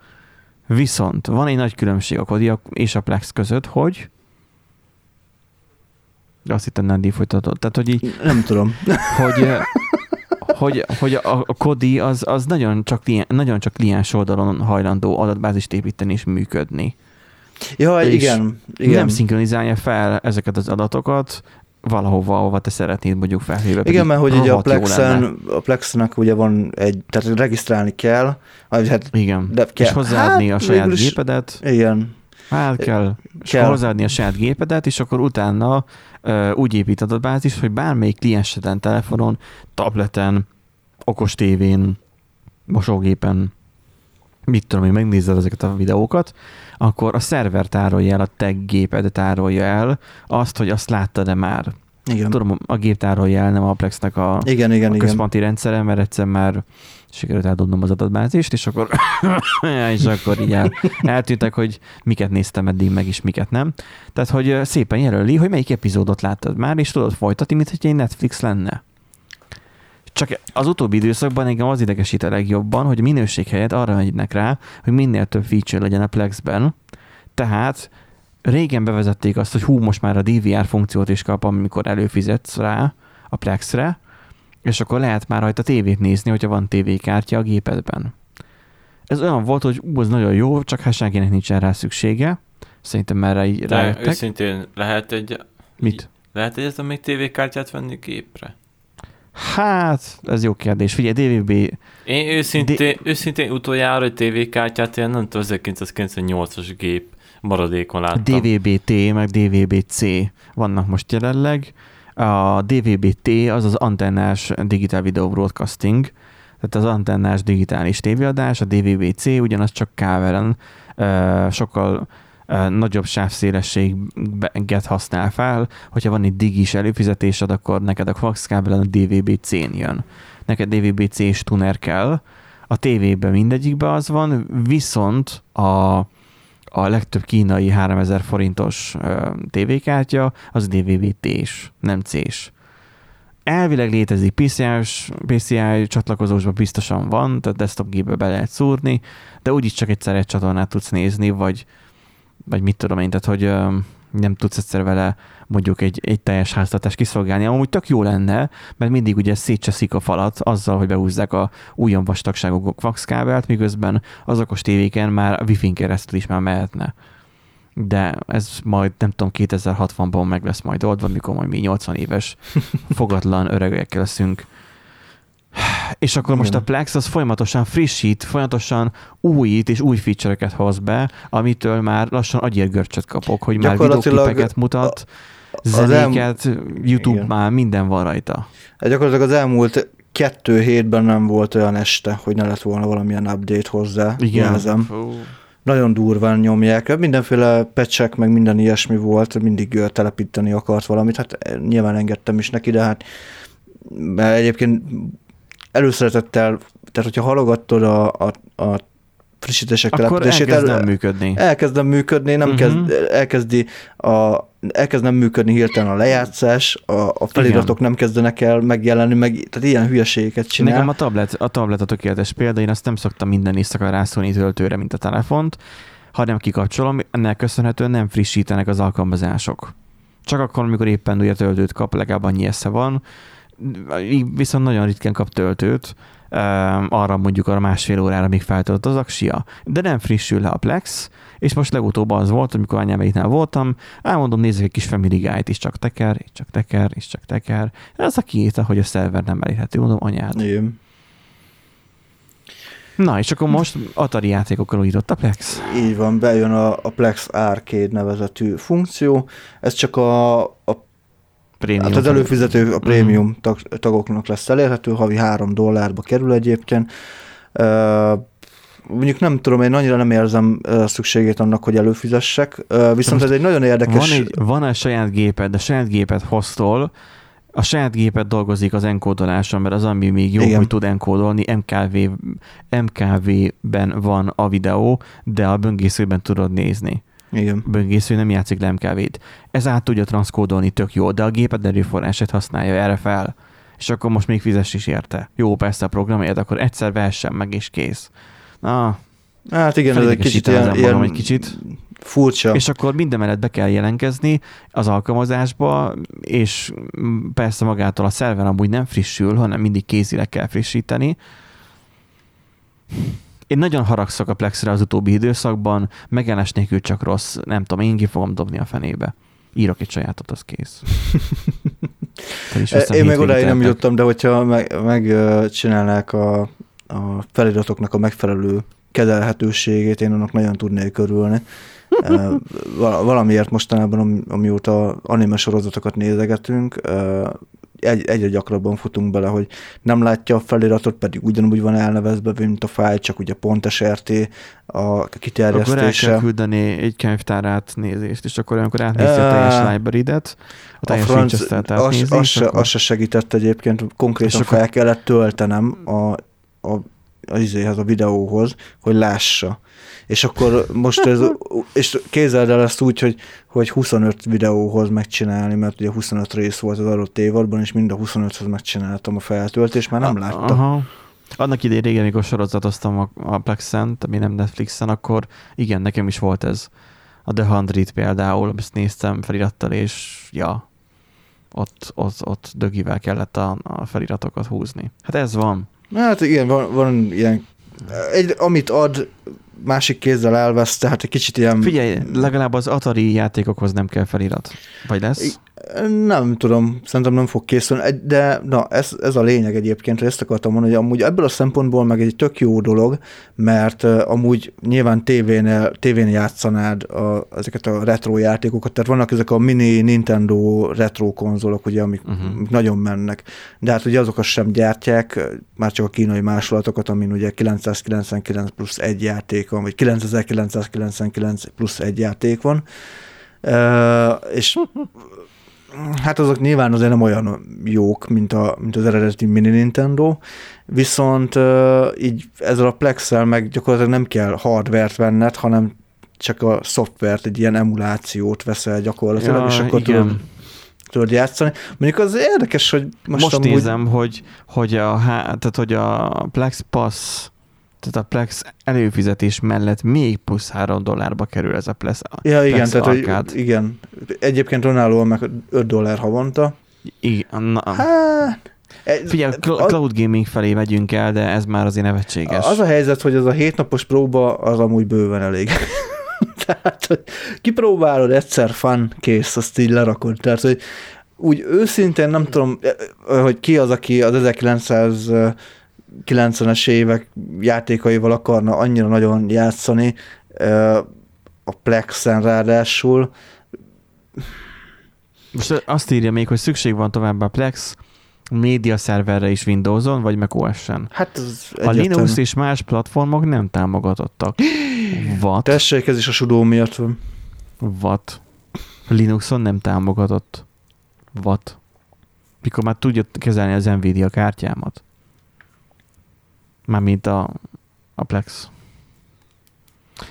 viszont van egy nagy különbség a Kodi és a Plex között, hogy azt hittem nem folytatod. Tehát, hogy, így, nem tudom. hogy, hogy, hogy a, a Kodi az, az nagyon, csak, klien- nagyon csak kliens oldalon hajlandó adatbázist építeni és működni. Ja, igen, igen. Nem szinkronizálja fel ezeket az adatokat valahova, ahova te szeretnéd mondjuk felhívni. Igen, mert hogy ugye a Plexen, a Plexnek ugye van egy, tehát regisztrálni kell, hát Igen, De kell. és hozzáadni Hát, a saját is- gépedet, igen, hát kell, és Kell. hozzáadni a saját gépedet, és akkor utána uh, úgy épít adatbázis, hogy bármelyik klienseden, telefonon, tableten, okos tévén, mosógépen, mit tudom én, megnézed ezeket a videókat, akkor a szerver tárolja el, a te géped tárolja el azt, hogy azt láttad-e már. Igen. Tudom, a géptárról jel, nem a Plexnek a, Igen, igen, a igen. központi rendszere, mert egyszer már sikerült eldobnom az adatbázist, és akkor, és akkor így el, eltűntek, hogy miket néztem eddig meg, és miket nem. Tehát, hogy szépen jelöli, hogy melyik epizódot láttad már, és tudod folytatni, mint hogy egy Netflix lenne. Csak az utóbbi időszakban engem az idegesít a legjobban, hogy minőség helyett arra megynek rá, hogy minél több feature legyen a Plexben. Tehát régen bevezették azt, hogy hú, most már a DVR funkciót is kap, amikor előfizetsz rá a Plexre, és akkor lehet már rajta tévét nézni, hogyha van tévékártya a gépedben. Ez olyan volt, hogy ú, ez nagyon jó, csak hát senkinek nincsen rá szüksége. Szerintem erre így De rájöttek. őszintén lehet egy... Mit? Lehet egyetem még tévékártyát venni gépre? Hát, ez jó kérdés. Figyelj, DVB, Én őszintén, őszintén utoljára egy tévékártyát ilyen nem tudom, 1998-as gép maradékon láttam. DVB-T, meg DVB-C vannak most jelenleg. A DVB-T az az antennás Digital Video Broadcasting, tehát az antennás digitális tévéadás, a DVB-C ugyanaz csak káveren sokkal nagyobb sávszélességet használ fel. Hogyha van egy digis előfizetésed, akkor neked a coax kábelen a DVB-C-n jön. Neked DVB-C-s tuner kell, a tévében mindegyikben az van, viszont a a legtöbb kínai 3000 forintos tévékártya, az DVB-T-s, nem C-s. Elvileg létezik PCI-s, PCI csatlakozósban biztosan van, tehát desktop gépbe be lehet szúrni, de úgyis csak egyszer egy csatornát tudsz nézni, vagy, vagy mit tudom én, tehát hogy nem tudsz egyszer vele mondjuk egy, egy teljes háztartást kiszolgálni. Amúgy tök jó lenne, mert mindig ugye szétcseszik a falat azzal, hogy behúzzák a újon vastagságú coax kábelt, miközben az okos tévéken már a Wi-Fi-n keresztül is már mehetne. De ez majd nem tudom, 2060-ban meg lesz majd oldva, mikor majd mi 80 éves fogatlan öregek leszünk. És akkor most a Igen. Plex az folyamatosan frissít, folyamatosan újít és új feature-eket hoz be, amitől már lassan agyérgörcsöt kapok, hogy már videóképeket mutat, elm- zenéket, YouTube Igen. már minden van rajta. Hát gyakorlatilag az elmúlt kettő hétben nem volt olyan este, hogy ne lett volna valamilyen update hozzá. jelzem. Fú. Nagyon durván nyomják. Mindenféle pecsek, meg minden ilyesmi volt, mindig telepíteni akart valamit. Hát eh, nyilván engedtem is neki, de hát egyébként előszeretettel, tehát hogyha halogattad a, a, a frissítések Akkor telepítését, elkezd nem működni. elkezd nem működni, nem uh-huh. kezd, elkezdi a, elkezd nem működni hirtelen a lejátszás, a, a feliratok nem kezdenek el megjelenni, meg, tehát ilyen hülyeségeket csinál. Nekem a tablet, a tablet a tökéletes példa, én azt nem szoktam minden éjszaka rászólni töltőre, mint a telefont, hanem kikapcsolom, ennek köszönhetően nem frissítenek az alkalmazások. Csak akkor, amikor éppen új töltőt kap, legalább annyi esze van, viszont nagyon ritkán kap töltőt, arra mondjuk arra másfél órára még feltölt az aksia, de nem frissül le a Plex, és most legutóbb az volt, amikor anyáméknál voltam, elmondom, nézzük egy kis Family Guide, és csak teker, és csak teker, és csak teker. Ez a kiírta, hogy a szerver nem elérhető, mondom, anyád. Igen. Na, és akkor most Atari játékokkal újított a Plex. Így van, bejön a, a Plex Arcade nevezetű funkció. Ez csak a, a Prémium. hát az előfizető, a prémium Mhm. tag, tagoknak lesz elérhető, havi 3 dollárba kerül egyébként. Uh, mondjuk nem tudom, én annyira nem érzem szükségét annak, hogy előfizessek, uh, viszont ez egy nagyon érdekes... Van egy, van egy saját géped, de saját gépet hoztol, a saját gépet dolgozik az enkódoláson, mert az, ami még jó, Igen. hogy tud enkódolni, MKV, MKV-ben van a videó, de a böngészőben tudod nézni. Igen. Böngésző nem játszik le MKV-t. Ez át tudja transzkódolni tök jó, de a géped erőforrását használja erre fel. És akkor most még fizess is érte. Jó, persze a programját, akkor egyszer vehessen meg, és kész. Na, Hát igen, ez egy kicsit ilyen, ilyen egy kicsit. furcsa. És akkor minden mellett be kell jelentkezni az alkalmazásba, és persze magától a szerver amúgy nem frissül, hanem mindig kézileg kell frissíteni. Én nagyon haragszok a Plexre az utóbbi időszakban, megállás nélkül csak rossz, nem tudom, én ki fogom dobni a fenébe. Írok egy sajátot, az kész. Én hétvégét odáig nem jutottam, de hogyha megcsinálnák meg, a, a feliratoknak a megfelelő kezelhetőségét, én annak nagyon tudnék örülni. Valamiért mostanában, ami- amióta anime sorozatokat nézegetünk, egy, egyre gyakrabban futunk bele, hogy nem látja a feliratot, pedig ugyanúgy van elnevezve, mint a fájl, csak ugye pont SRT a kiterjesztése. Akkor el kell küldeni egy könyvtár nézést, és akkor amikor átnézi a teljes library-det, a teljes franc, az, az, se, az se segített egyébként, konkrétan fel akkor... kellett töltenem a, a, a, izéhez, a videóhoz, hogy lássa. És akkor most ez, és kézzel el ezt úgy, hogy, hogy 25 videóhoz megcsinálni, mert ugye 25 rész volt az adott évadban, és mind a 25-hoz megcsináltam a feltöltést, már nem láttam. Aha. Annak idején régen, amikor sorozatoztam a, a Plexen, ami nem Netflixen, akkor igen, nekem is volt ez. A The Hundred például, ezt néztem felirattal, és ja, ott, ott, ott dögivel kellett a, a feliratokat húzni. Hát ez van. Hát igen, van, van ilyen, egy, amit ad, másik kézzel elvesz, tehát egy kicsit ilyen... Figyelj, legalább az Atari játékokhoz nem kell felirat. Vagy lesz? Nem tudom, szerintem nem fog készülni, de na, ez, ez a lényeg egyébként, ezt akartam mondani, hogy amúgy ebből a szempontból meg egy tök jó dolog, mert amúgy nyilván tévén, tévén játszanád a, ezeket a retro játékokat, tehát vannak ezek a mini Nintendo retro konzolok, ugye, amik, uh-huh. nagyon mennek, de hát ugye azokat sem gyártják, már csak a kínai másolatokat, amin ugye 999 plusz egy játék van, vagy 9999 plusz egy játék van, és hát azok nyilván azért nem olyan jók, mint, a, mint az eredeti mini Nintendo, viszont így ezzel a Plex-el meg gyakorlatilag nem kell hardvert venned, hanem csak a szoftvert, egy ilyen emulációt veszel gyakorlatilag, ja, és akkor igen. tudod, tudod játszani. Mondjuk az érdekes, hogy most, most amúgy... nézem, hogy, hogy, a, tehát, hogy a Plex Pass tehát a Plex előfizetés mellett még plusz 3 dollárba kerül ez a Plex Ja, igen, Plex tehát hogy, igen. Egyébként önállóan meg 5 dollár havonta. Igen, na. Hát, Figyelj, cloud gaming felé megyünk el, de ez már azért nevetséges. Az a helyzet, hogy az a hétnapos próba az amúgy bőven elég. Tehát, hogy kipróbálod egyszer, fan, kész, azt így lerakod. Tehát, hogy úgy őszintén nem tudom, hogy ki az, aki az 1900 90-es évek játékaival akarna annyira nagyon játszani, a Plexen ráadásul. Most azt írja még, hogy szükség van továbbá a Plex média szerverre is Windows-on, vagy meg OS-en. Hát az A Linux és más platformok nem támogatottak. What? Tessék, ez is a sudó miatt van. What? Linuxon nem támogatott. What? Mikor már tudja kezelni az Nvidia kártyámat. Mármint a, a Plex.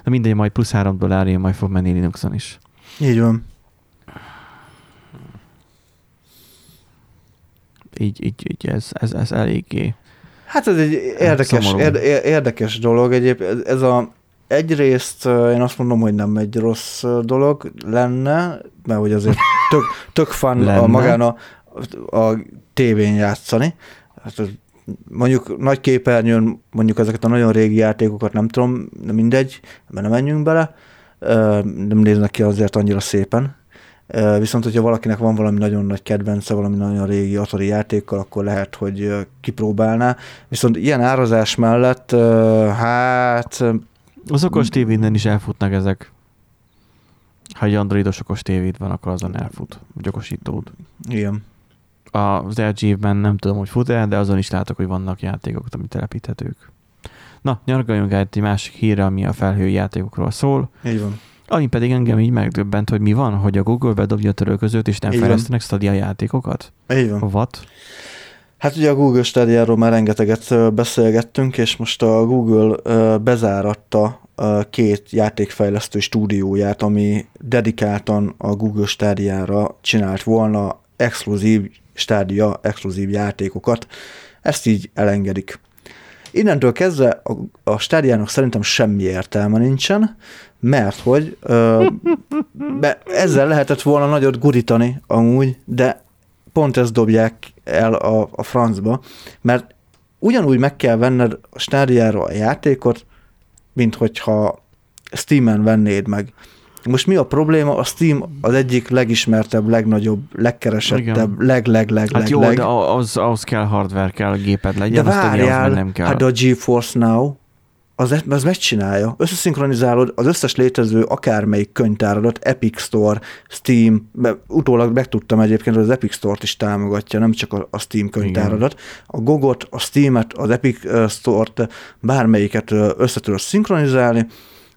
De mindegy, majd plusz 3 dollárja majd fog menni Linuxon is. Így van. Így, így, így ez, ez, ez eléggé Hát ez egy érdekes, érde, érdekes dolog egyébként. Ez a, egyrészt én azt mondom, hogy nem egy rossz dolog lenne, mert hogy azért tök, tök fan a magán a, a tévén játszani. Hát mondjuk nagy képernyőn mondjuk ezeket a nagyon régi játékokat nem tudom, de mindegy, mert nem menjünk bele, nem néznek ki azért annyira szépen. Viszont, hogyha valakinek van valami nagyon nagy kedvence, valami nagyon régi Atari játékkal, akkor lehet, hogy kipróbálná. Viszont ilyen árazás mellett, hát... Az okos tévéden is elfutnak ezek. Ha egy androidos okos tévéd van, akkor azon elfut, vagy okosítód. Igen az LG-ben nem tudom, hogy fut el, de azon is látok, hogy vannak játékok, amit telepíthetők. Na, nyargaljunk át egy másik hírre, ami a felhő játékokról szól. Így van. Ami pedig engem így megdöbbent, hogy mi van, hogy a Google bedobja a törölközőt, és nem így fejlesztenek van. Stadia játékokat? Így van. What? Hát ugye a Google Stadia-ról már rengeteget beszélgettünk, és most a Google bezáratta két játékfejlesztő stúdióját, ami dedikáltan a Google Stadia-ra csinált volna exkluzív stádia exkluzív játékokat, ezt így elengedik. Innentől kezdve a, a stádiának szerintem semmi értelme nincsen, mert hogy ö, be, ezzel lehetett volna nagyot gurítani amúgy, de pont ezt dobják el a, a francba, mert ugyanúgy meg kell venned a stádiára a játékot, mint hogyha Steam-en vennéd meg. Most mi a probléma? A Steam az egyik legismertebb, legnagyobb, legkeresettebb, leg, leg, leg, hát leg, jó, leg. de az, ahhoz kell hardware, kell géped legyen, de várjál, azt nem kell. Hát a GeForce Now, az, az megcsinálja. Összeszinkronizálod az összes létező akármelyik könyvtáradat, Epic Store, Steam, be, utólag megtudtam egyébként, hogy az Epic Store-t is támogatja, nem csak a, a Steam könyvtáradat. A Gogot, a Steam-et, az Epic Store-t, bármelyiket össze tudod szinkronizálni,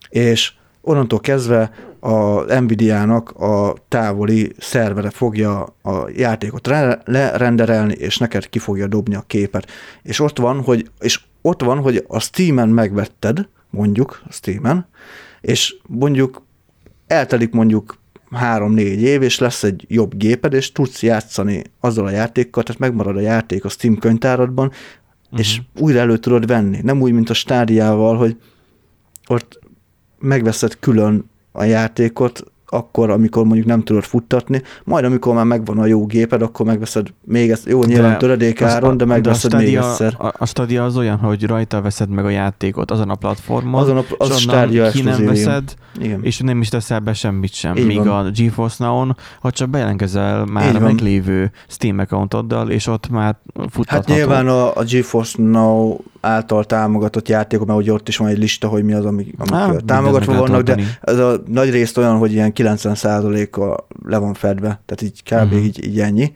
és onnantól kezdve a Nvidia-nak a távoli szervere fogja a játékot lerenderelni, és neked ki fogja dobni a képet. És ott van, hogy, és ott van, hogy a Steam-en megvetted, mondjuk Steam-en, és mondjuk eltelik mondjuk három-négy év, és lesz egy jobb géped, és tudsz játszani azzal a játékkal, tehát megmarad a játék a Steam könyvtáradban, uh-huh. és újra elő tudod venni. Nem úgy, mint a stádiával, hogy ott megveszed külön a játékot, akkor, amikor mondjuk nem tudod futtatni, majd amikor már megvan a jó géped, akkor megveszed még ezt, jó, nyilván töredék áron, de megveszed de még egyszer. A, a Stadia az olyan, hogy rajta veszed meg a játékot azon a platformon, azon a, az és Stadia ki nem veszed, igen. és nem is teszel be semmit sem. Így Míg van. a GeForce Now-on, ha csak bejelentkezel már Így a meglévő Steam accountoddal, és ott már futtatható. Hát nyilván a, a GeForce Now által támogatott játékok, mert ugye ott is van egy lista, hogy mi az, amik, amik Há, támogatva vannak, de ez a nagy részt olyan, hogy ilyen 90%-a le van fedve, tehát így kb. Uh-huh. így, így ennyi.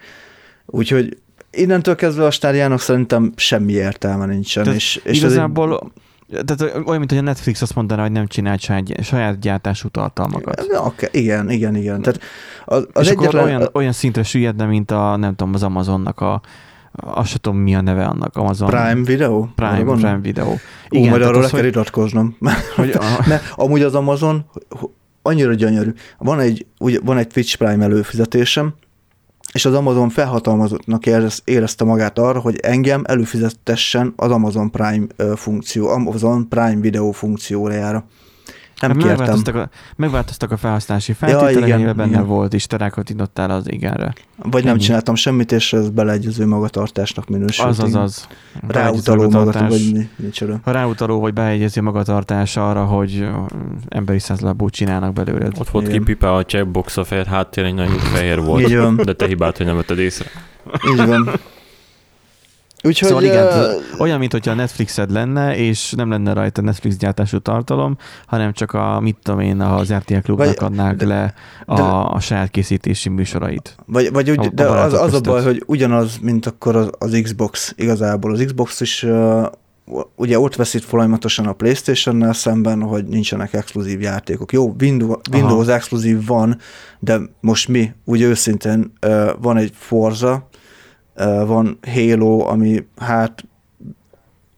Úgyhogy innentől kezdve a stádiának szerintem semmi értelme nincsen. Tehát és, és igazából egy... tehát olyan, mint hogy a Netflix azt mondaná, hogy nem csinált saját, saját gyártású tartalmakat. Okay, igen, igen, igen. Tehát az, az és egyetlen... akkor olyan, olyan szintre süllyedne, mint a, nem tudom, az Amazonnak a, azt sem tudom, mi a neve annak, Amazon. Prime Video? Prime, Prime Video. Igen, Ú, majd arról le kell iratkoznom. Hogy, ne, amúgy az Amazon annyira gyönyörű. Van egy, ugye, van egy Twitch Prime előfizetésem, és az Amazon felhatalmazottnak érezte magát arra, hogy engem előfizetessen az Amazon Prime funkció, Amazon Prime Video funkciójára. Nem hát megváltoztak a, megváltoztak a felhasználási feltételek, ja, igen, benne igen. volt, és te rákattintottál az igenre. Vagy nem csináltam semmit, és ez beleegyező magatartásnak minősül. Az, az, az. Ráutaló magatartás. vagy mi, micsoda. Ha ráutaló, vagy beegyező magatartás arra, hogy emberi százlábú csinálnak belőled. Ott volt kipipa a checkbox, a fehér háttér egy nagyon fehér volt. Így van. De te hibát, hogy nem vetted észre. Így van. Úgyhogy, szóval igen, uh, olyan, mint hogyha a Netflixed lenne, és nem lenne rajta Netflix gyártású tartalom, hanem csak a, mit tudom én, az RTL klubnak adnák de, le a, de, a saját készítési műsorait. Vagy, vagy úgy, a, de a az, az a baj, hogy ugyanaz, mint akkor az, az Xbox igazából. Az Xbox is uh, ugye ott veszít folyamatosan a Playstation-nel szemben, hogy nincsenek exkluzív játékok. Jó, Windows, Windows exkluzív van, de most mi, úgy őszintén uh, van egy Forza, van Halo, ami hát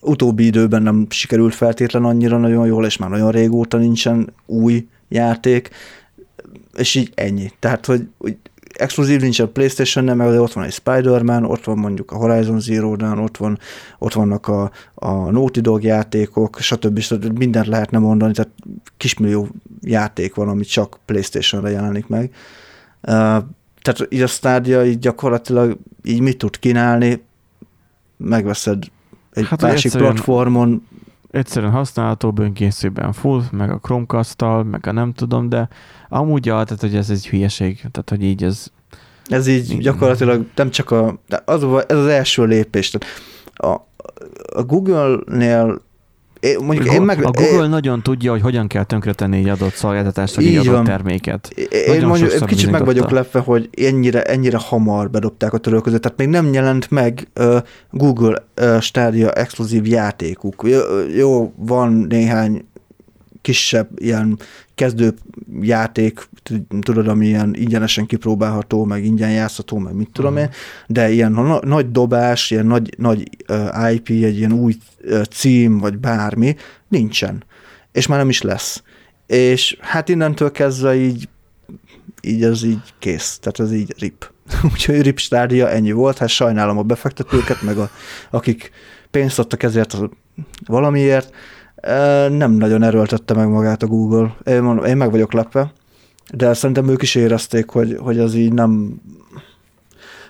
utóbbi időben nem sikerült feltétlen annyira nagyon jól, és már nagyon régóta nincsen új játék, és így ennyi. Tehát, hogy, hogy exkluzív nincs a playstation nem, mert ott van egy Spider-Man, ott van mondjuk a Horizon Zero Dawn, ott, van, ott vannak a, a Naughty Dog játékok, stb. stb. Mindent lehetne mondani, tehát kismillió játék van, ami csak Playstation-re jelenik meg tehát így a Stadia így gyakorlatilag így mit tud kínálni, megveszed egy hát, másik egyszerűen, platformon. Egyszerűen használható bönkészőben full, meg a chromecast meg a nem tudom, de amúgy ja, tehát hogy ez egy hülyeség, tehát hogy így ez... Ez így gyakorlatilag nem csak a... Az, ez az első lépés. Tehát a, a Google-nél én, mondjuk a, én meg, a Google én, nagyon tudja, hogy hogyan kell tönkretenni egy adott szolgáltatást, vagy egy adott van. terméket. Én nagyon mondjuk kicsit bizonyította. meg vagyok lepve, hogy ennyire, ennyire hamar bedobták a törölközőt, tehát még nem jelent meg uh, Google uh, Stadia exkluzív játékuk. Jó, jó, van néhány kisebb ilyen kezdő játék, tudod, ami ilyen ingyenesen kipróbálható, meg ingyen játszható, meg mit tudom én, de ilyen na- nagy dobás, ilyen nagy, nagy uh, IP, egy ilyen új uh, cím, vagy bármi, nincsen. És már nem is lesz. És hát innentől kezdve így, így ez így kész. Tehát ez így rip. Úgyhogy rip stádia ennyi volt, hát sajnálom a befektetőket, meg a, akik pénzt adtak ezért a valamiért, nem nagyon erőltette meg magát a Google. Én, mondom, én meg vagyok lepve, de szerintem ők is érezték, hogy, hogy az így nem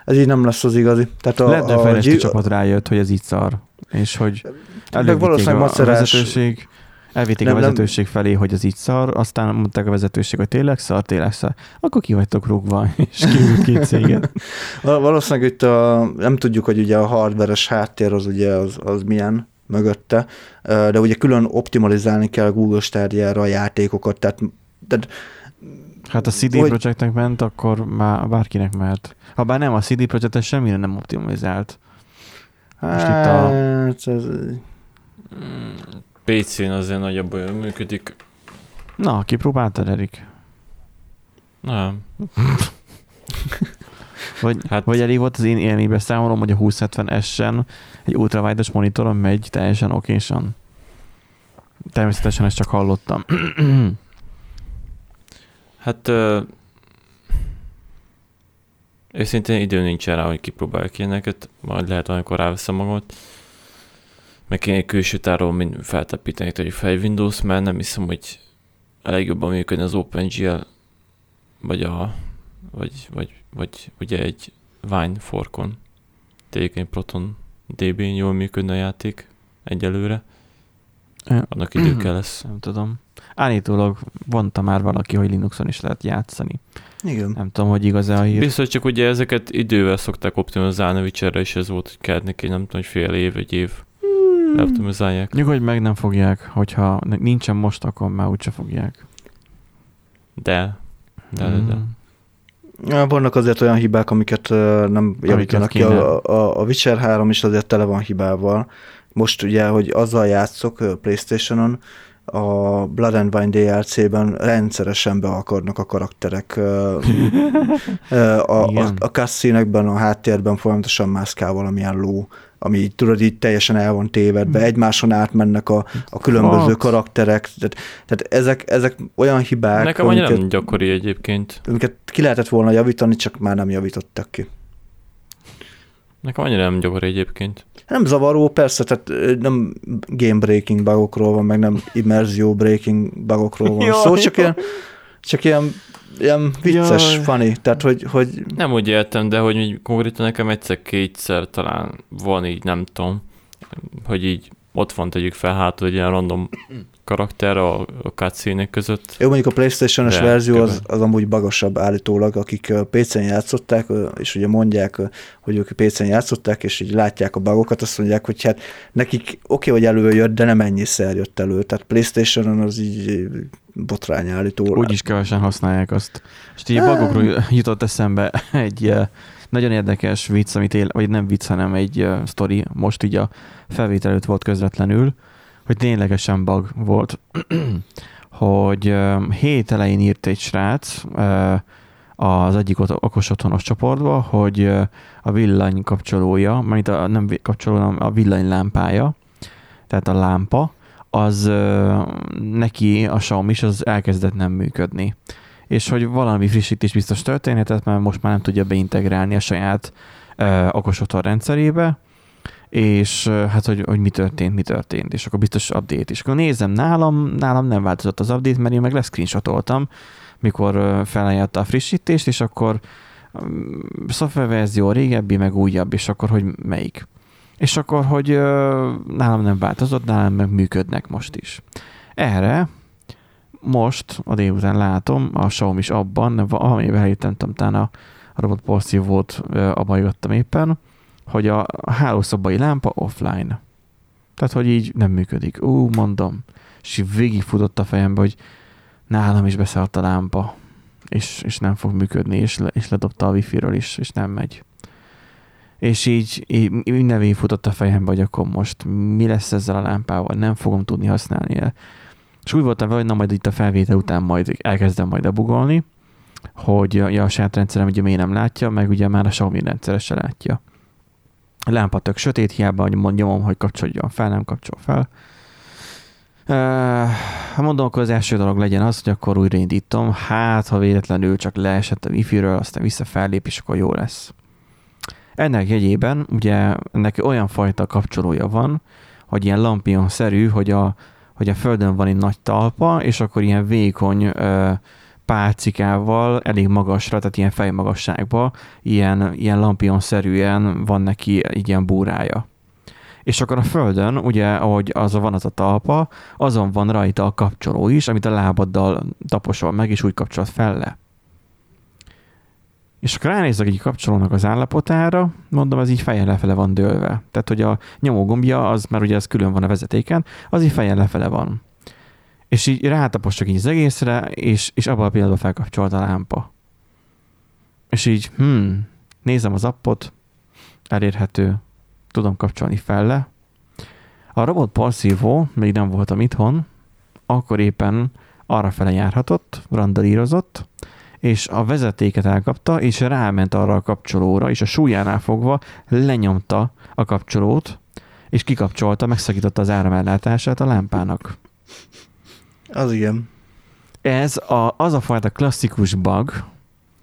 ez így nem lesz az igazi. Tehát a, Lehet, hogy a fejlesztő csapat rájött, hogy ez így szar, és hogy elvitték a, a vezetőség, elvitték nem, a vezetőség nem. felé, hogy ez így szar, aztán mondták a vezetőség, hogy tényleg szar, tényleg szar, akkor ki vagytok rúgva, és kívül két céget. Valószínűleg itt a, nem tudjuk, hogy ugye a hardveres háttér az ugye az, az milyen, mögötte, de ugye külön optimalizálni kell a Google Stadia-ra a játékokat, tehát, tehát Hát a CD hogy... Projektnek ment, akkor már bárkinek mehet. Ha bár nem, a CD Projekt semmire nem optimalizált. Most hát, itt a... Hát, ez... PC-n azért nagyobb olyan működik. Na, kipróbáltad, Erik? Nem. vagy, hát... vagy elég volt az én élménybe számolom, hogy a 2070S-en egy ultrawides monitoron megy teljesen okésan. Természetesen ezt csak hallottam. hát uh, őszintén idő nincs rá, hogy kipróbálják ilyeneket, majd lehet, amikor ráveszem magamot. Meg kéne egy külső tároló feltepíteni egy fej Windows, mert nem hiszem, hogy a legjobban működne az OpenGL, vagy a, vagy, vagy, vagy ugye egy Wine forkon. Tényleg Proton DB-n jól működne a játék egyelőre. Annak idő kell lesz. Nem tudom. Állítólag mondta már valaki, hogy Linuxon is lehet játszani. Igen. Nem tudom, hogy igaz-e a hír. Biztos, csak ugye ezeket idővel szokták optimalizálni, a Witcherre is ez volt, hogy kellett neki, nem tudom, hogy fél év, egy év hmm. leoptimizálják. Nyugodj meg, nem fogják. Hogyha nincsen most, akkor már úgyse fogják. De. De, hmm. de, de. Vannak azért olyan hibák, amiket nem javítanak ki. A, a, a Witcher 3 is azért tele van hibával. Most ugye, hogy azzal játszok Playstation-on, a Blood and Wine DLC-ben rendszeresen be akarnak a karakterek. a, a, a cutscene a háttérben folyamatosan mászkál valamilyen ló, ami tudod, így teljesen el van tévedve, hmm. egymáson átmennek a, a különböző What? karakterek, tehát, tehát ezek, ezek olyan hibák, Nekem annyira nem gyakori egyébként. Amiket ki lehetett volna javítani, csak már nem javítottak ki. Nekem annyira nem gyakori egyébként. Nem zavaró, persze, tehát nem game breaking bugokról van, meg nem immerzió breaking bugokról van szó, csak ilyen, csak ilyen, ilyen vicces, Jaj. funny, tehát hogy, hogy... Nem úgy értem, de hogy konkrétan nekem egyszer-kétszer talán van így, nem tudom, hogy így ott van tegyük fel hát, hogy ilyen random karakter a, a cutscene között. Jó, mondjuk a Playstation-es verzió az, az amúgy bagasabb állítólag, akik PC-n játszották, és ugye mondják, hogy ők PC-n játszották, és így látják a bagokat, azt mondják, hogy hát nekik oké, okay, hogy előjött, de nem ennyiszer jött elő. Tehát Playstation-on az így botrány állítólag. Úgyis kevesen használják azt. És így a bagokról jutott eszembe egy nagyon érdekes vicc, amit él, vagy nem vicc, hanem egy uh, sztori, most így a felvétel előtt volt közvetlenül, hogy ténylegesen bug volt, hogy uh, hét elején írt egy srác uh, az egyik okos otthonos csoportba, hogy a villany kapcsolója, mert a, nem kapcsoló, a villanylámpája, tehát a lámpa, az neki a Xiaomi az elkezdett nem működni. És hogy valami frissítés biztos történhetett, mert most már nem tudja beintegrálni a saját okos otthon rendszerébe, és hát, hogy, hogy mi történt, mi történt, és akkor biztos update. És akkor nézem nálam, nálam nem változott az update, mert én meg leszcreenshotoltam, mikor felajánlotta a frissítést, és akkor um, szoftververzió régebbi, meg újabb, és akkor, hogy melyik. És akkor, hogy nálam nem változott, nálam meg működnek most is. Erre most a délután látom, a Xiaomi is abban, amivel eljöttem, talán a, a robot porszív volt, abban jöttem éppen, hogy a hálószobai lámpa offline. Tehát, hogy így nem működik. Ú, mondom. És így végigfutott a fejembe, hogy nálam is beszállt a lámpa, és, és nem fog működni, és, le, és ledobta a wifi-ről is, és nem megy. És így, így minden végigfutott a fejembe, hogy akkor most mi lesz ezzel a lámpával, nem fogom tudni használni. És úgy voltam vele, hogy na majd itt a felvétel után majd elkezdem majd bebugolni, hogy ja, a saját rendszerem ugye miért nem látja, meg ugye már a Xiaomi rendszer se látja. Lámpa tök sötét, hiába nyomom, hogy kapcsoljon fel, nem kapcsol fel. Uh, mondom, akkor az első dolog legyen az, hogy akkor újraindítom. Hát, ha véletlenül csak leesett a wifi-ről, aztán vissza fellép, és akkor jó lesz. Ennek jegyében ugye ennek olyan fajta kapcsolója van, hogy ilyen lampion-szerű, hogy a, hogy a földön van egy nagy talpa, és akkor ilyen vékony ö, pálcikával elég magasra, tehát ilyen fejmagasságba, ilyen, ilyen lampion-szerűen van neki egy ilyen búrája. És akkor a földön, ugye, ahogy az van az a talpa, azon van rajta a kapcsoló is, amit a lábaddal taposol meg, és úgy kapcsolod fel le. És akkor ránézek egy kapcsolónak az állapotára, mondom, ez így fejjel lefele van dőlve. Tehát, hogy a nyomógombja, az már ugye ez külön van a vezetéken, az így fejjel lefele van. És így rátapostak így az egészre, és, és abban a pillanatban felkapcsolt a lámpa. És így, hmm, nézem az appot, elérhető, tudom kapcsolni fel A robot porszívó, még nem voltam itthon, akkor éppen arra fele járhatott, randalírozott, és a vezetéket elkapta, és ráment arra a kapcsolóra, és a súlyánál fogva lenyomta a kapcsolót, és kikapcsolta, megszakította az áramellátását a lámpának. Az igen. Ez a, az a fajta klasszikus bug,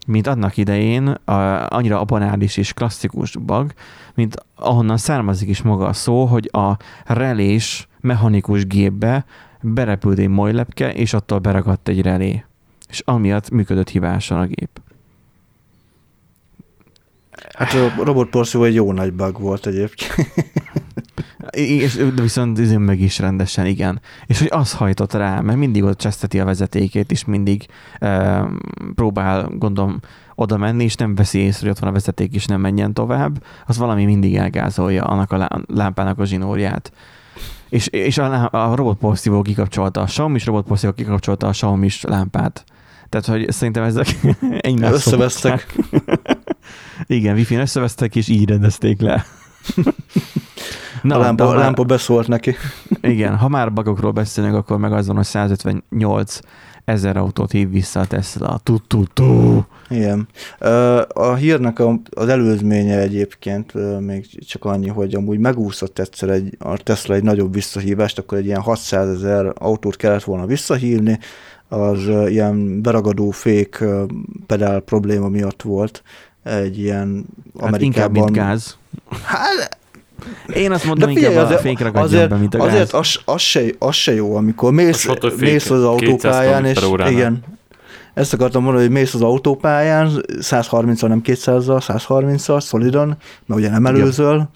mint annak idején a, annyira abonális és klasszikus bug, mint ahonnan származik is maga a szó, hogy a relés mechanikus gépbe berepült egy molylepke, és attól beragadt egy relé. És amiatt működött hibásan a gép. Hát a robotporszívó egy jó nagy bug volt egyébként. És, de viszont izé meg is rendesen, igen. És hogy az hajtott rá, mert mindig ott cseszteti a vezetékét, és mindig e, próbál, gondolom, oda menni, és nem veszi észre, hogy ott van a vezeték, és nem menjen tovább, az valami mindig elgázolja annak a lámpának a zsinórját. És, és a, a robotporszívó kikapcsolta a Xiaomi, és robotporszívó kikapcsolta a Xiaomi labát. Tehát, hogy szerintem ezek egymás Összevesztek. Igen, wifi-n összevesztek, és így rendezték le. Na, a lámpa, a lámpa beszólt neki. Igen, ha már bagokról beszélünk, akkor meg az van, hogy 158 ezer autót hív vissza a Tesla. Tu, tu, tu. Igen. A hírnek az előzménye egyébként még csak annyi, hogy amúgy megúszott egyszer egy, a Tesla egy nagyobb visszahívást, akkor egy ilyen 600 ezer autót kellett volna visszahívni, az ilyen beragadó fék pedál probléma miatt volt egy ilyen Amerikában. Hát inkább, mint gáz. Hát én azt mondom, hogy a fék azért, be, mint a gáz. Azért az, az, se, az se jó, amikor mész, mész az autópályán, és igen, ezt akartam mondani, hogy mész az autópályán, 130-al, nem 200-al, 130-al, szolidan, mert ugye nem előzöl,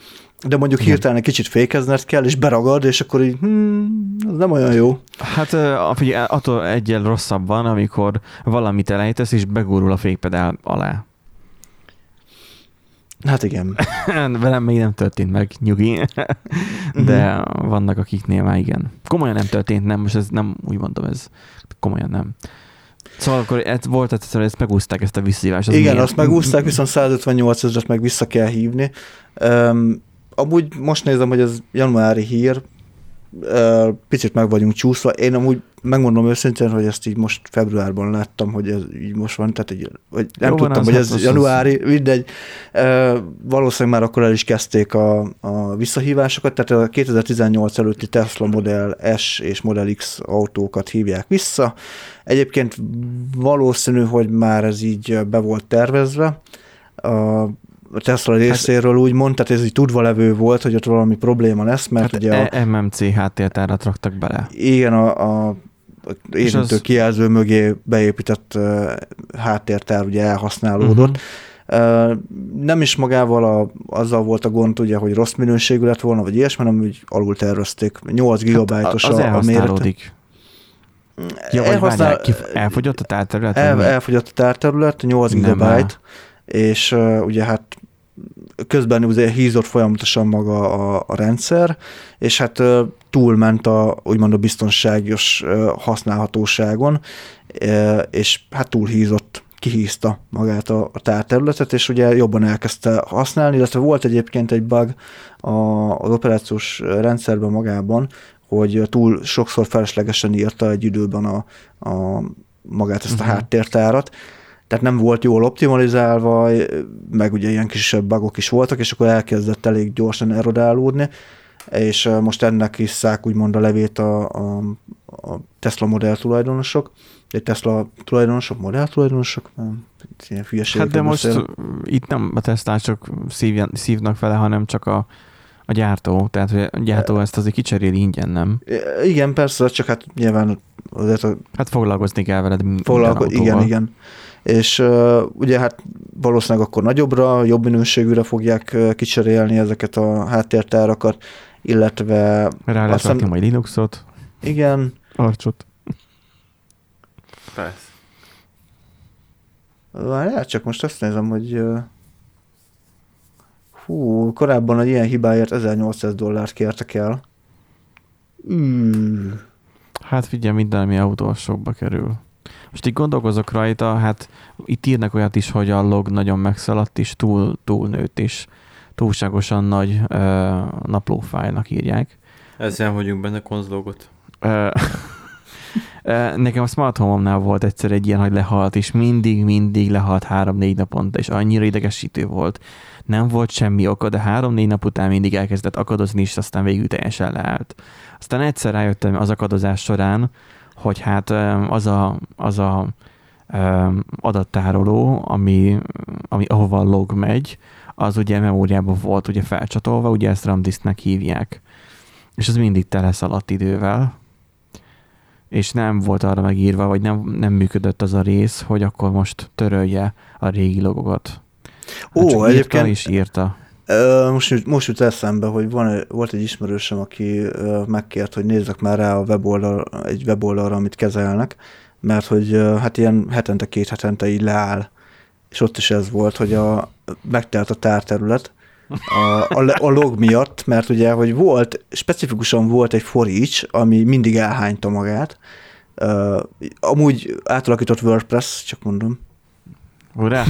de mondjuk Igen. hirtelen egy kicsit fékezned kell, és beragad, és akkor így, hmm, ez nem olyan jó. Hát figyelj, attól egyel rosszabb van, amikor valamit elejtesz, és begurul a fékpedál alá. Hát igen. Velem még nem történt meg, nyugi. De uh-huh. vannak akiknél már igen. Komolyan nem történt, nem, most ez nem úgy mondom, ez komolyan nem. Szóval akkor ez volt, hogy ezt megúzták ezt a visszívást. Az igen, miért? azt megúzták, viszont 158 ezeret meg vissza kell hívni. Um, amúgy most nézem, hogy ez januári hír, picit meg vagyunk csúszva. Én amúgy megmondom őszintén, hogy ezt így most februárban láttam, hogy ez így most van, tehát egy, hogy nem Jó, tudtam, hogy ez az januári, az... mindegy. Valószínűleg már akkor el is kezdték a, a visszahívásokat, tehát a 2018 előtti Tesla Model S és Model X autókat hívják vissza. Egyébként valószínű, hogy már ez így be volt tervezve. A Tesla részéről úgy mondta, tehát ez így tudva levő volt, hogy ott valami probléma lesz, mert hát ugye a... MMC háttértárat raktak bele. Igen, a, a érintő az... kijelző mögé beépített uh, háttértár ugye elhasználódott. Uh-huh. Nem is magával a, azzal volt a gond, ugye, hogy rossz minőségű lett volna, vagy ilyesmi, hanem úgy alul tervezték. 8 gigabájtos hát a, a mérete. Ja, vagy várjál, elfogyott a tárterület? El, elfogyott a tárterület, 8 gigabyte, és uh, ugye hát közben ugye hízott folyamatosan maga a, a rendszer, és hát túlment a, úgymond a biztonságos használhatóságon, és hát túlhízott kihízta magát a, a tárterületet, és ugye jobban elkezdte használni, illetve volt egyébként egy bug a, az operációs rendszerben magában, hogy túl sokszor feleslegesen írta egy időben a, a magát ezt a uh-huh. háttértárat, tehát nem volt jól optimalizálva, meg ugye ilyen kisebb bugok is voltak, és akkor elkezdett elég gyorsan erodálódni, és most ennek isszák úgymond a levét a, a, a Tesla modell tulajdonosok, egy Tesla tulajdonosok, modell tulajdonosok, ilyen Hát de most beszél. itt nem a Tesla csak szívjan, szívnak vele, hanem csak a, a gyártó, tehát hogy a gyártó ezt azért kicseréli ingyen, nem? Igen, persze, csak hát nyilván azért a... Hát foglalkozni kell veled Foglalko- Igen, igen és uh, ugye hát valószínűleg akkor nagyobbra, jobb minőségűre fogják kicserélni ezeket a háttértárakat, illetve... Rá lehet hiszem, majd Linuxot. Igen. Arcsot. Persze. Várjál, csak most azt nézem, hogy hú, korábban egy ilyen hibáért 1800 dollárt kértek el. Mm. Hát figyelj, minden, ami autós sokba kerül. Most így gondolkozok rajta, hát itt írnak olyat is, hogy a log nagyon megszaladt is, túl, túl nőtt is. Túlságosan nagy ö, naplófájlnak írják. Ezzel vagyunk benne konzlogot. Nekem a smart home volt egyszer egy ilyen, hogy lehalt, és mindig, mindig lehalt három-négy naponta, és annyira idegesítő volt. Nem volt semmi oka, de három-négy nap után mindig elkezdett akadozni, és aztán végül teljesen leállt. Aztán egyszer rájöttem az akadozás során, hogy hát az a, az a adattároló, ami, ami ahova a log megy, az ugye memóriában volt ugye felcsatolva, ugye ezt RAM disknek hívják. És az mindig tele szaladt idővel, és nem volt arra megírva, vagy nem, nem működött az a rész, hogy akkor most törölje a régi logokat. Hát Ó, egyébként- és írta. Most, most jut eszembe, hogy van, volt egy ismerősöm, aki megkért, hogy nézzek már rá a weboldal, egy weboldalra, amit kezelnek, mert hogy hát ilyen hetente, két hetente így leáll. És ott is ez volt, hogy a, megtelt a tárterület a, a, a log miatt, mert ugye, hogy volt, specifikusan volt egy for each, ami mindig elhányta magát. Uh, amúgy átalakított WordPress, csak mondom. Ura?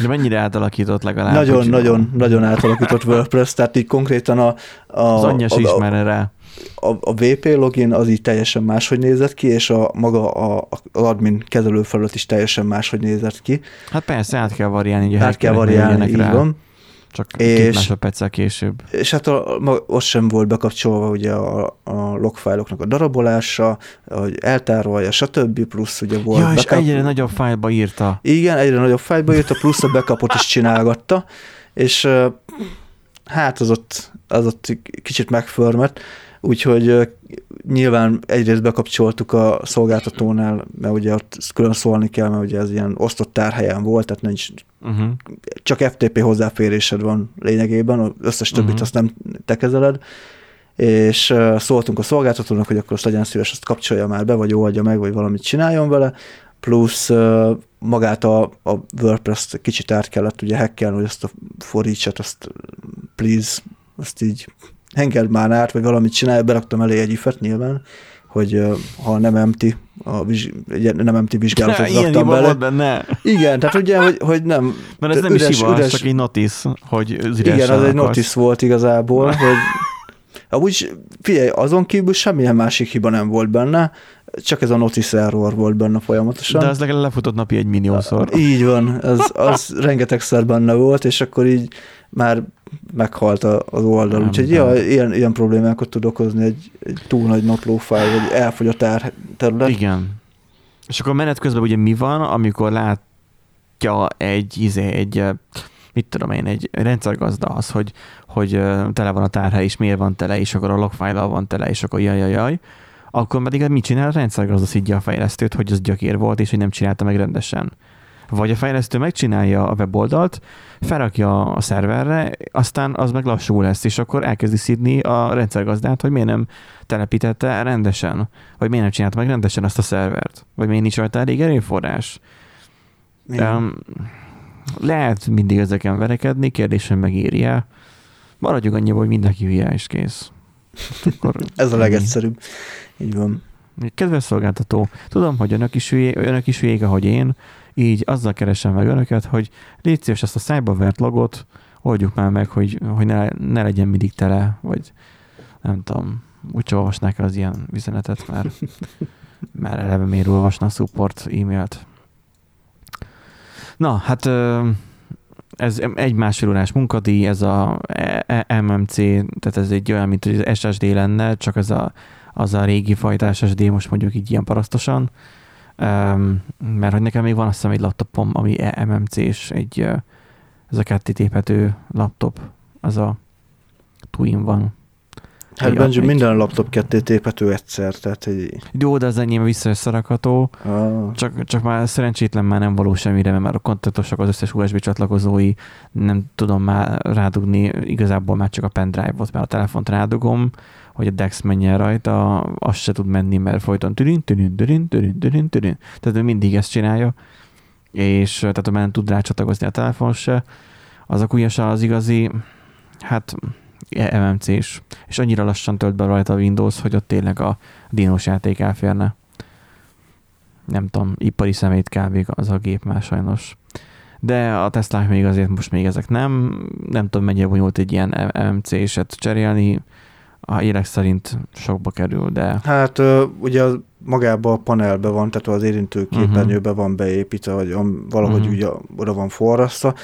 De mennyire átalakított legalább? Nagyon, hogy nagyon, nagyon átalakított WordPress, tehát így konkrétan a, a, Az anyja se a, a, ismer rá. a, a VP login az így teljesen máshogy nézett ki, és a maga a, az admin kezelő felület is teljesen máshogy nézett ki. Hát persze, át kell variálni, hogy a Át kell variálni, így rá. van. Csak És- két másodperccel később. És hát a, ott sem volt bekapcsolva ugye a, a logfájloknak a darabolása, hogy eltárolja, stb. Plusz ugye volt Ja, és backup. egyre nagyobb fájlba írta. Igen, egyre nagyobb fájba jött, a plusz a backupot is csinálgatta, és hát az ott, az ott kicsit megförmett, úgyhogy nyilván egyrészt bekapcsoltuk a szolgáltatónál, mert ugye ott külön szólni kell, mert ugye ez ilyen osztott tárhelyen volt, tehát nincs, Uh-huh. csak FTP hozzáférésed van lényegében, az összes többit Mhm. azt nem te kezeled, és szóltunk a szolgáltatónak, hogy akkor azt legyen szíves, azt kapcsolja már be, vagy oldja meg, vagy valamit csináljon vele, plusz magát a, a WordPress-t kicsit át kellett ugye hackelni, hogy azt a for azt please, azt így engedd már át, vagy valamit csinálja, beraktam elé egy ifet nyilván, hogy ha nem empty, a vizs, nem empty vizsgálatot Ilyen raktam bele. benne. Igen, tehát ugye, hogy, hogy nem, Mert ez nem Üres- is hiba, üres- ez csak egy notice, hogy az igen, az egy notice volt igazából, hogy amúgy figyelj, azon kívül semmilyen másik hiba nem volt benne, csak ez a notice error volt benne folyamatosan. De az legalább lefutott napi egy milliószor. Így van, az, az rengetegszer benne volt, és akkor így már meghalt a- az oldal. Nem, Úgyhogy nem. ja, ilyen, ilyen problémákat tud okozni egy, egy túl nagy naplófáj, vagy elfogy a tár terület. Igen. És akkor menet közben ugye mi van, amikor látja egy, izé, egy, mit tudom én, egy rendszergazda az, hogy, hogy tele van a tárhely, és miért van tele, és akkor a logfájlal van tele, és akkor jaj, jaj, jaj. Akkor pedig mit csinál? A rendszergazda szidja a fejlesztőt, hogy az gyökér volt, és hogy nem csinálta meg rendesen. Vagy a fejlesztő megcsinálja a weboldalt, felrakja a szerverre, aztán az meg lassú lesz, és akkor elkezdi szidni a rendszergazdát, hogy miért nem telepítette rendesen, vagy miért nem csinálta meg rendesen azt a szervert, vagy miért nincs rajta elég erőforrás. Igen. Um, lehet mindig ezeken verekedni, kérdésem megírja. Maradjunk annyiból, hogy mindenki hülye és kész. Akkor Ez a legegyszerűbb. Így van. Kedves szolgáltató, tudom, hogy önök is, hülyé, önök is hülyék, ahogy én, így azzal keresem meg önöket, hogy légy szíves ezt a cybervert logot, oldjuk már meg, hogy, hogy ne, ne legyen mindig tele, vagy nem tudom, úgy olvasnák az ilyen üzenetet, mert, mert eleve miért olvasna a support e-mailt. Na, hát ez egy másfél órás munkadíj, ez a E- E- MMC, tehát ez egy olyan, mint hogy az SSD lenne, csak ez a, az a régi fajta SSD, most mondjuk így ilyen parasztosan, um, mert hogy nekem még van azt hiszem egy laptopom, ami E- MMC-s, egy, ö, ez a ketté laptop, az a Twin van. Hát Egy- Benji, egy- minden laptop ketté téphető egyszer, tehát egy... Jó, de az enyém vissza összerakható, Ah, Csak, csak már szerencsétlen már nem való semmire, mert már a kontaktosok az összes USB csatlakozói, nem tudom már rádugni, igazából már csak a pendrive-ot, mert a telefont rádugom, hogy a DeX menjen rajta, az se tud menni, mert folyton tűrin, tűrin, tűrin, tűrin, tűrin, tűrin. Tehát ő mindig ezt csinálja. és tehát nem tud rácsatlakozni a telefon se. Az a QS az igazi, hát MMC-s, és annyira lassan tölt be rajta a Windows, hogy ott tényleg a dinos játék elférne. Nem tudom, ipari szemét kb. az a gép már sajnos. De a Tesla még azért most még ezek nem. Nem tudom, mennyire bonyolult egy ilyen MMC-set cserélni. A élek szerint sokba kerül, de... Hát ugye magába a panelbe van, tehát az érintő képernyőbe uh-huh. van beépítve, vagy valahogy uh-huh. ugye oda van forrasztva.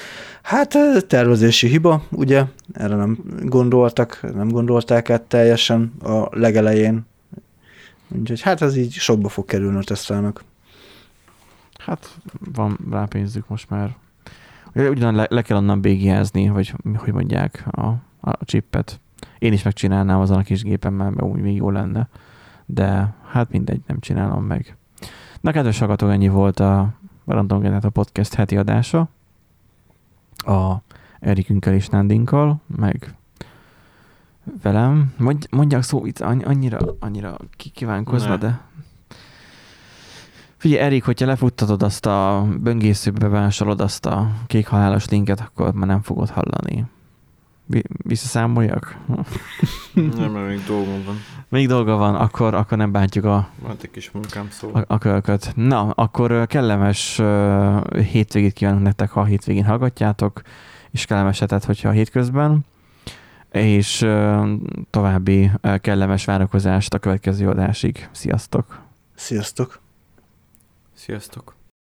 Hát tervezési hiba, ugye, erre nem gondoltak, nem gondolták át teljesen a legelején. Úgyhogy hát ez így sokba fog kerülni a Teslának. Hát van rá pénzük most már. Ugyan le, le kell onnan bégiázni, vagy hogy mondják, a, a chipet. Én is megcsinálnám azon a kis gépemmel, mert úgy még jó lenne. De hát mindegy, nem csinálom meg. Na, kedves hallgatók, ennyi volt a Random a Podcast heti adása. A Erikünkkel és Nándinkkal, meg velem. Mondj, mondják szó, itt annyira, annyira kívánkozva, de... Figyelj, Erik, hogyha lefuttatod azt a böngészőbe, bevásolod azt a kék halálos linket, akkor már nem fogod hallani. Visszaszámoljak? nem, mert még dolgom van. Még dolga van, akkor, akkor nem bántjuk a, Van egy kis munkám szó. a, a kölköt. Na, akkor kellemes uh, hétvégét kívánunk nektek, ha a hétvégén hallgatjátok, és kellemes hetet, hogyha a hétközben, és uh, további uh, kellemes várakozást a következő adásig. Sziasztok! Sziasztok! Sziasztok!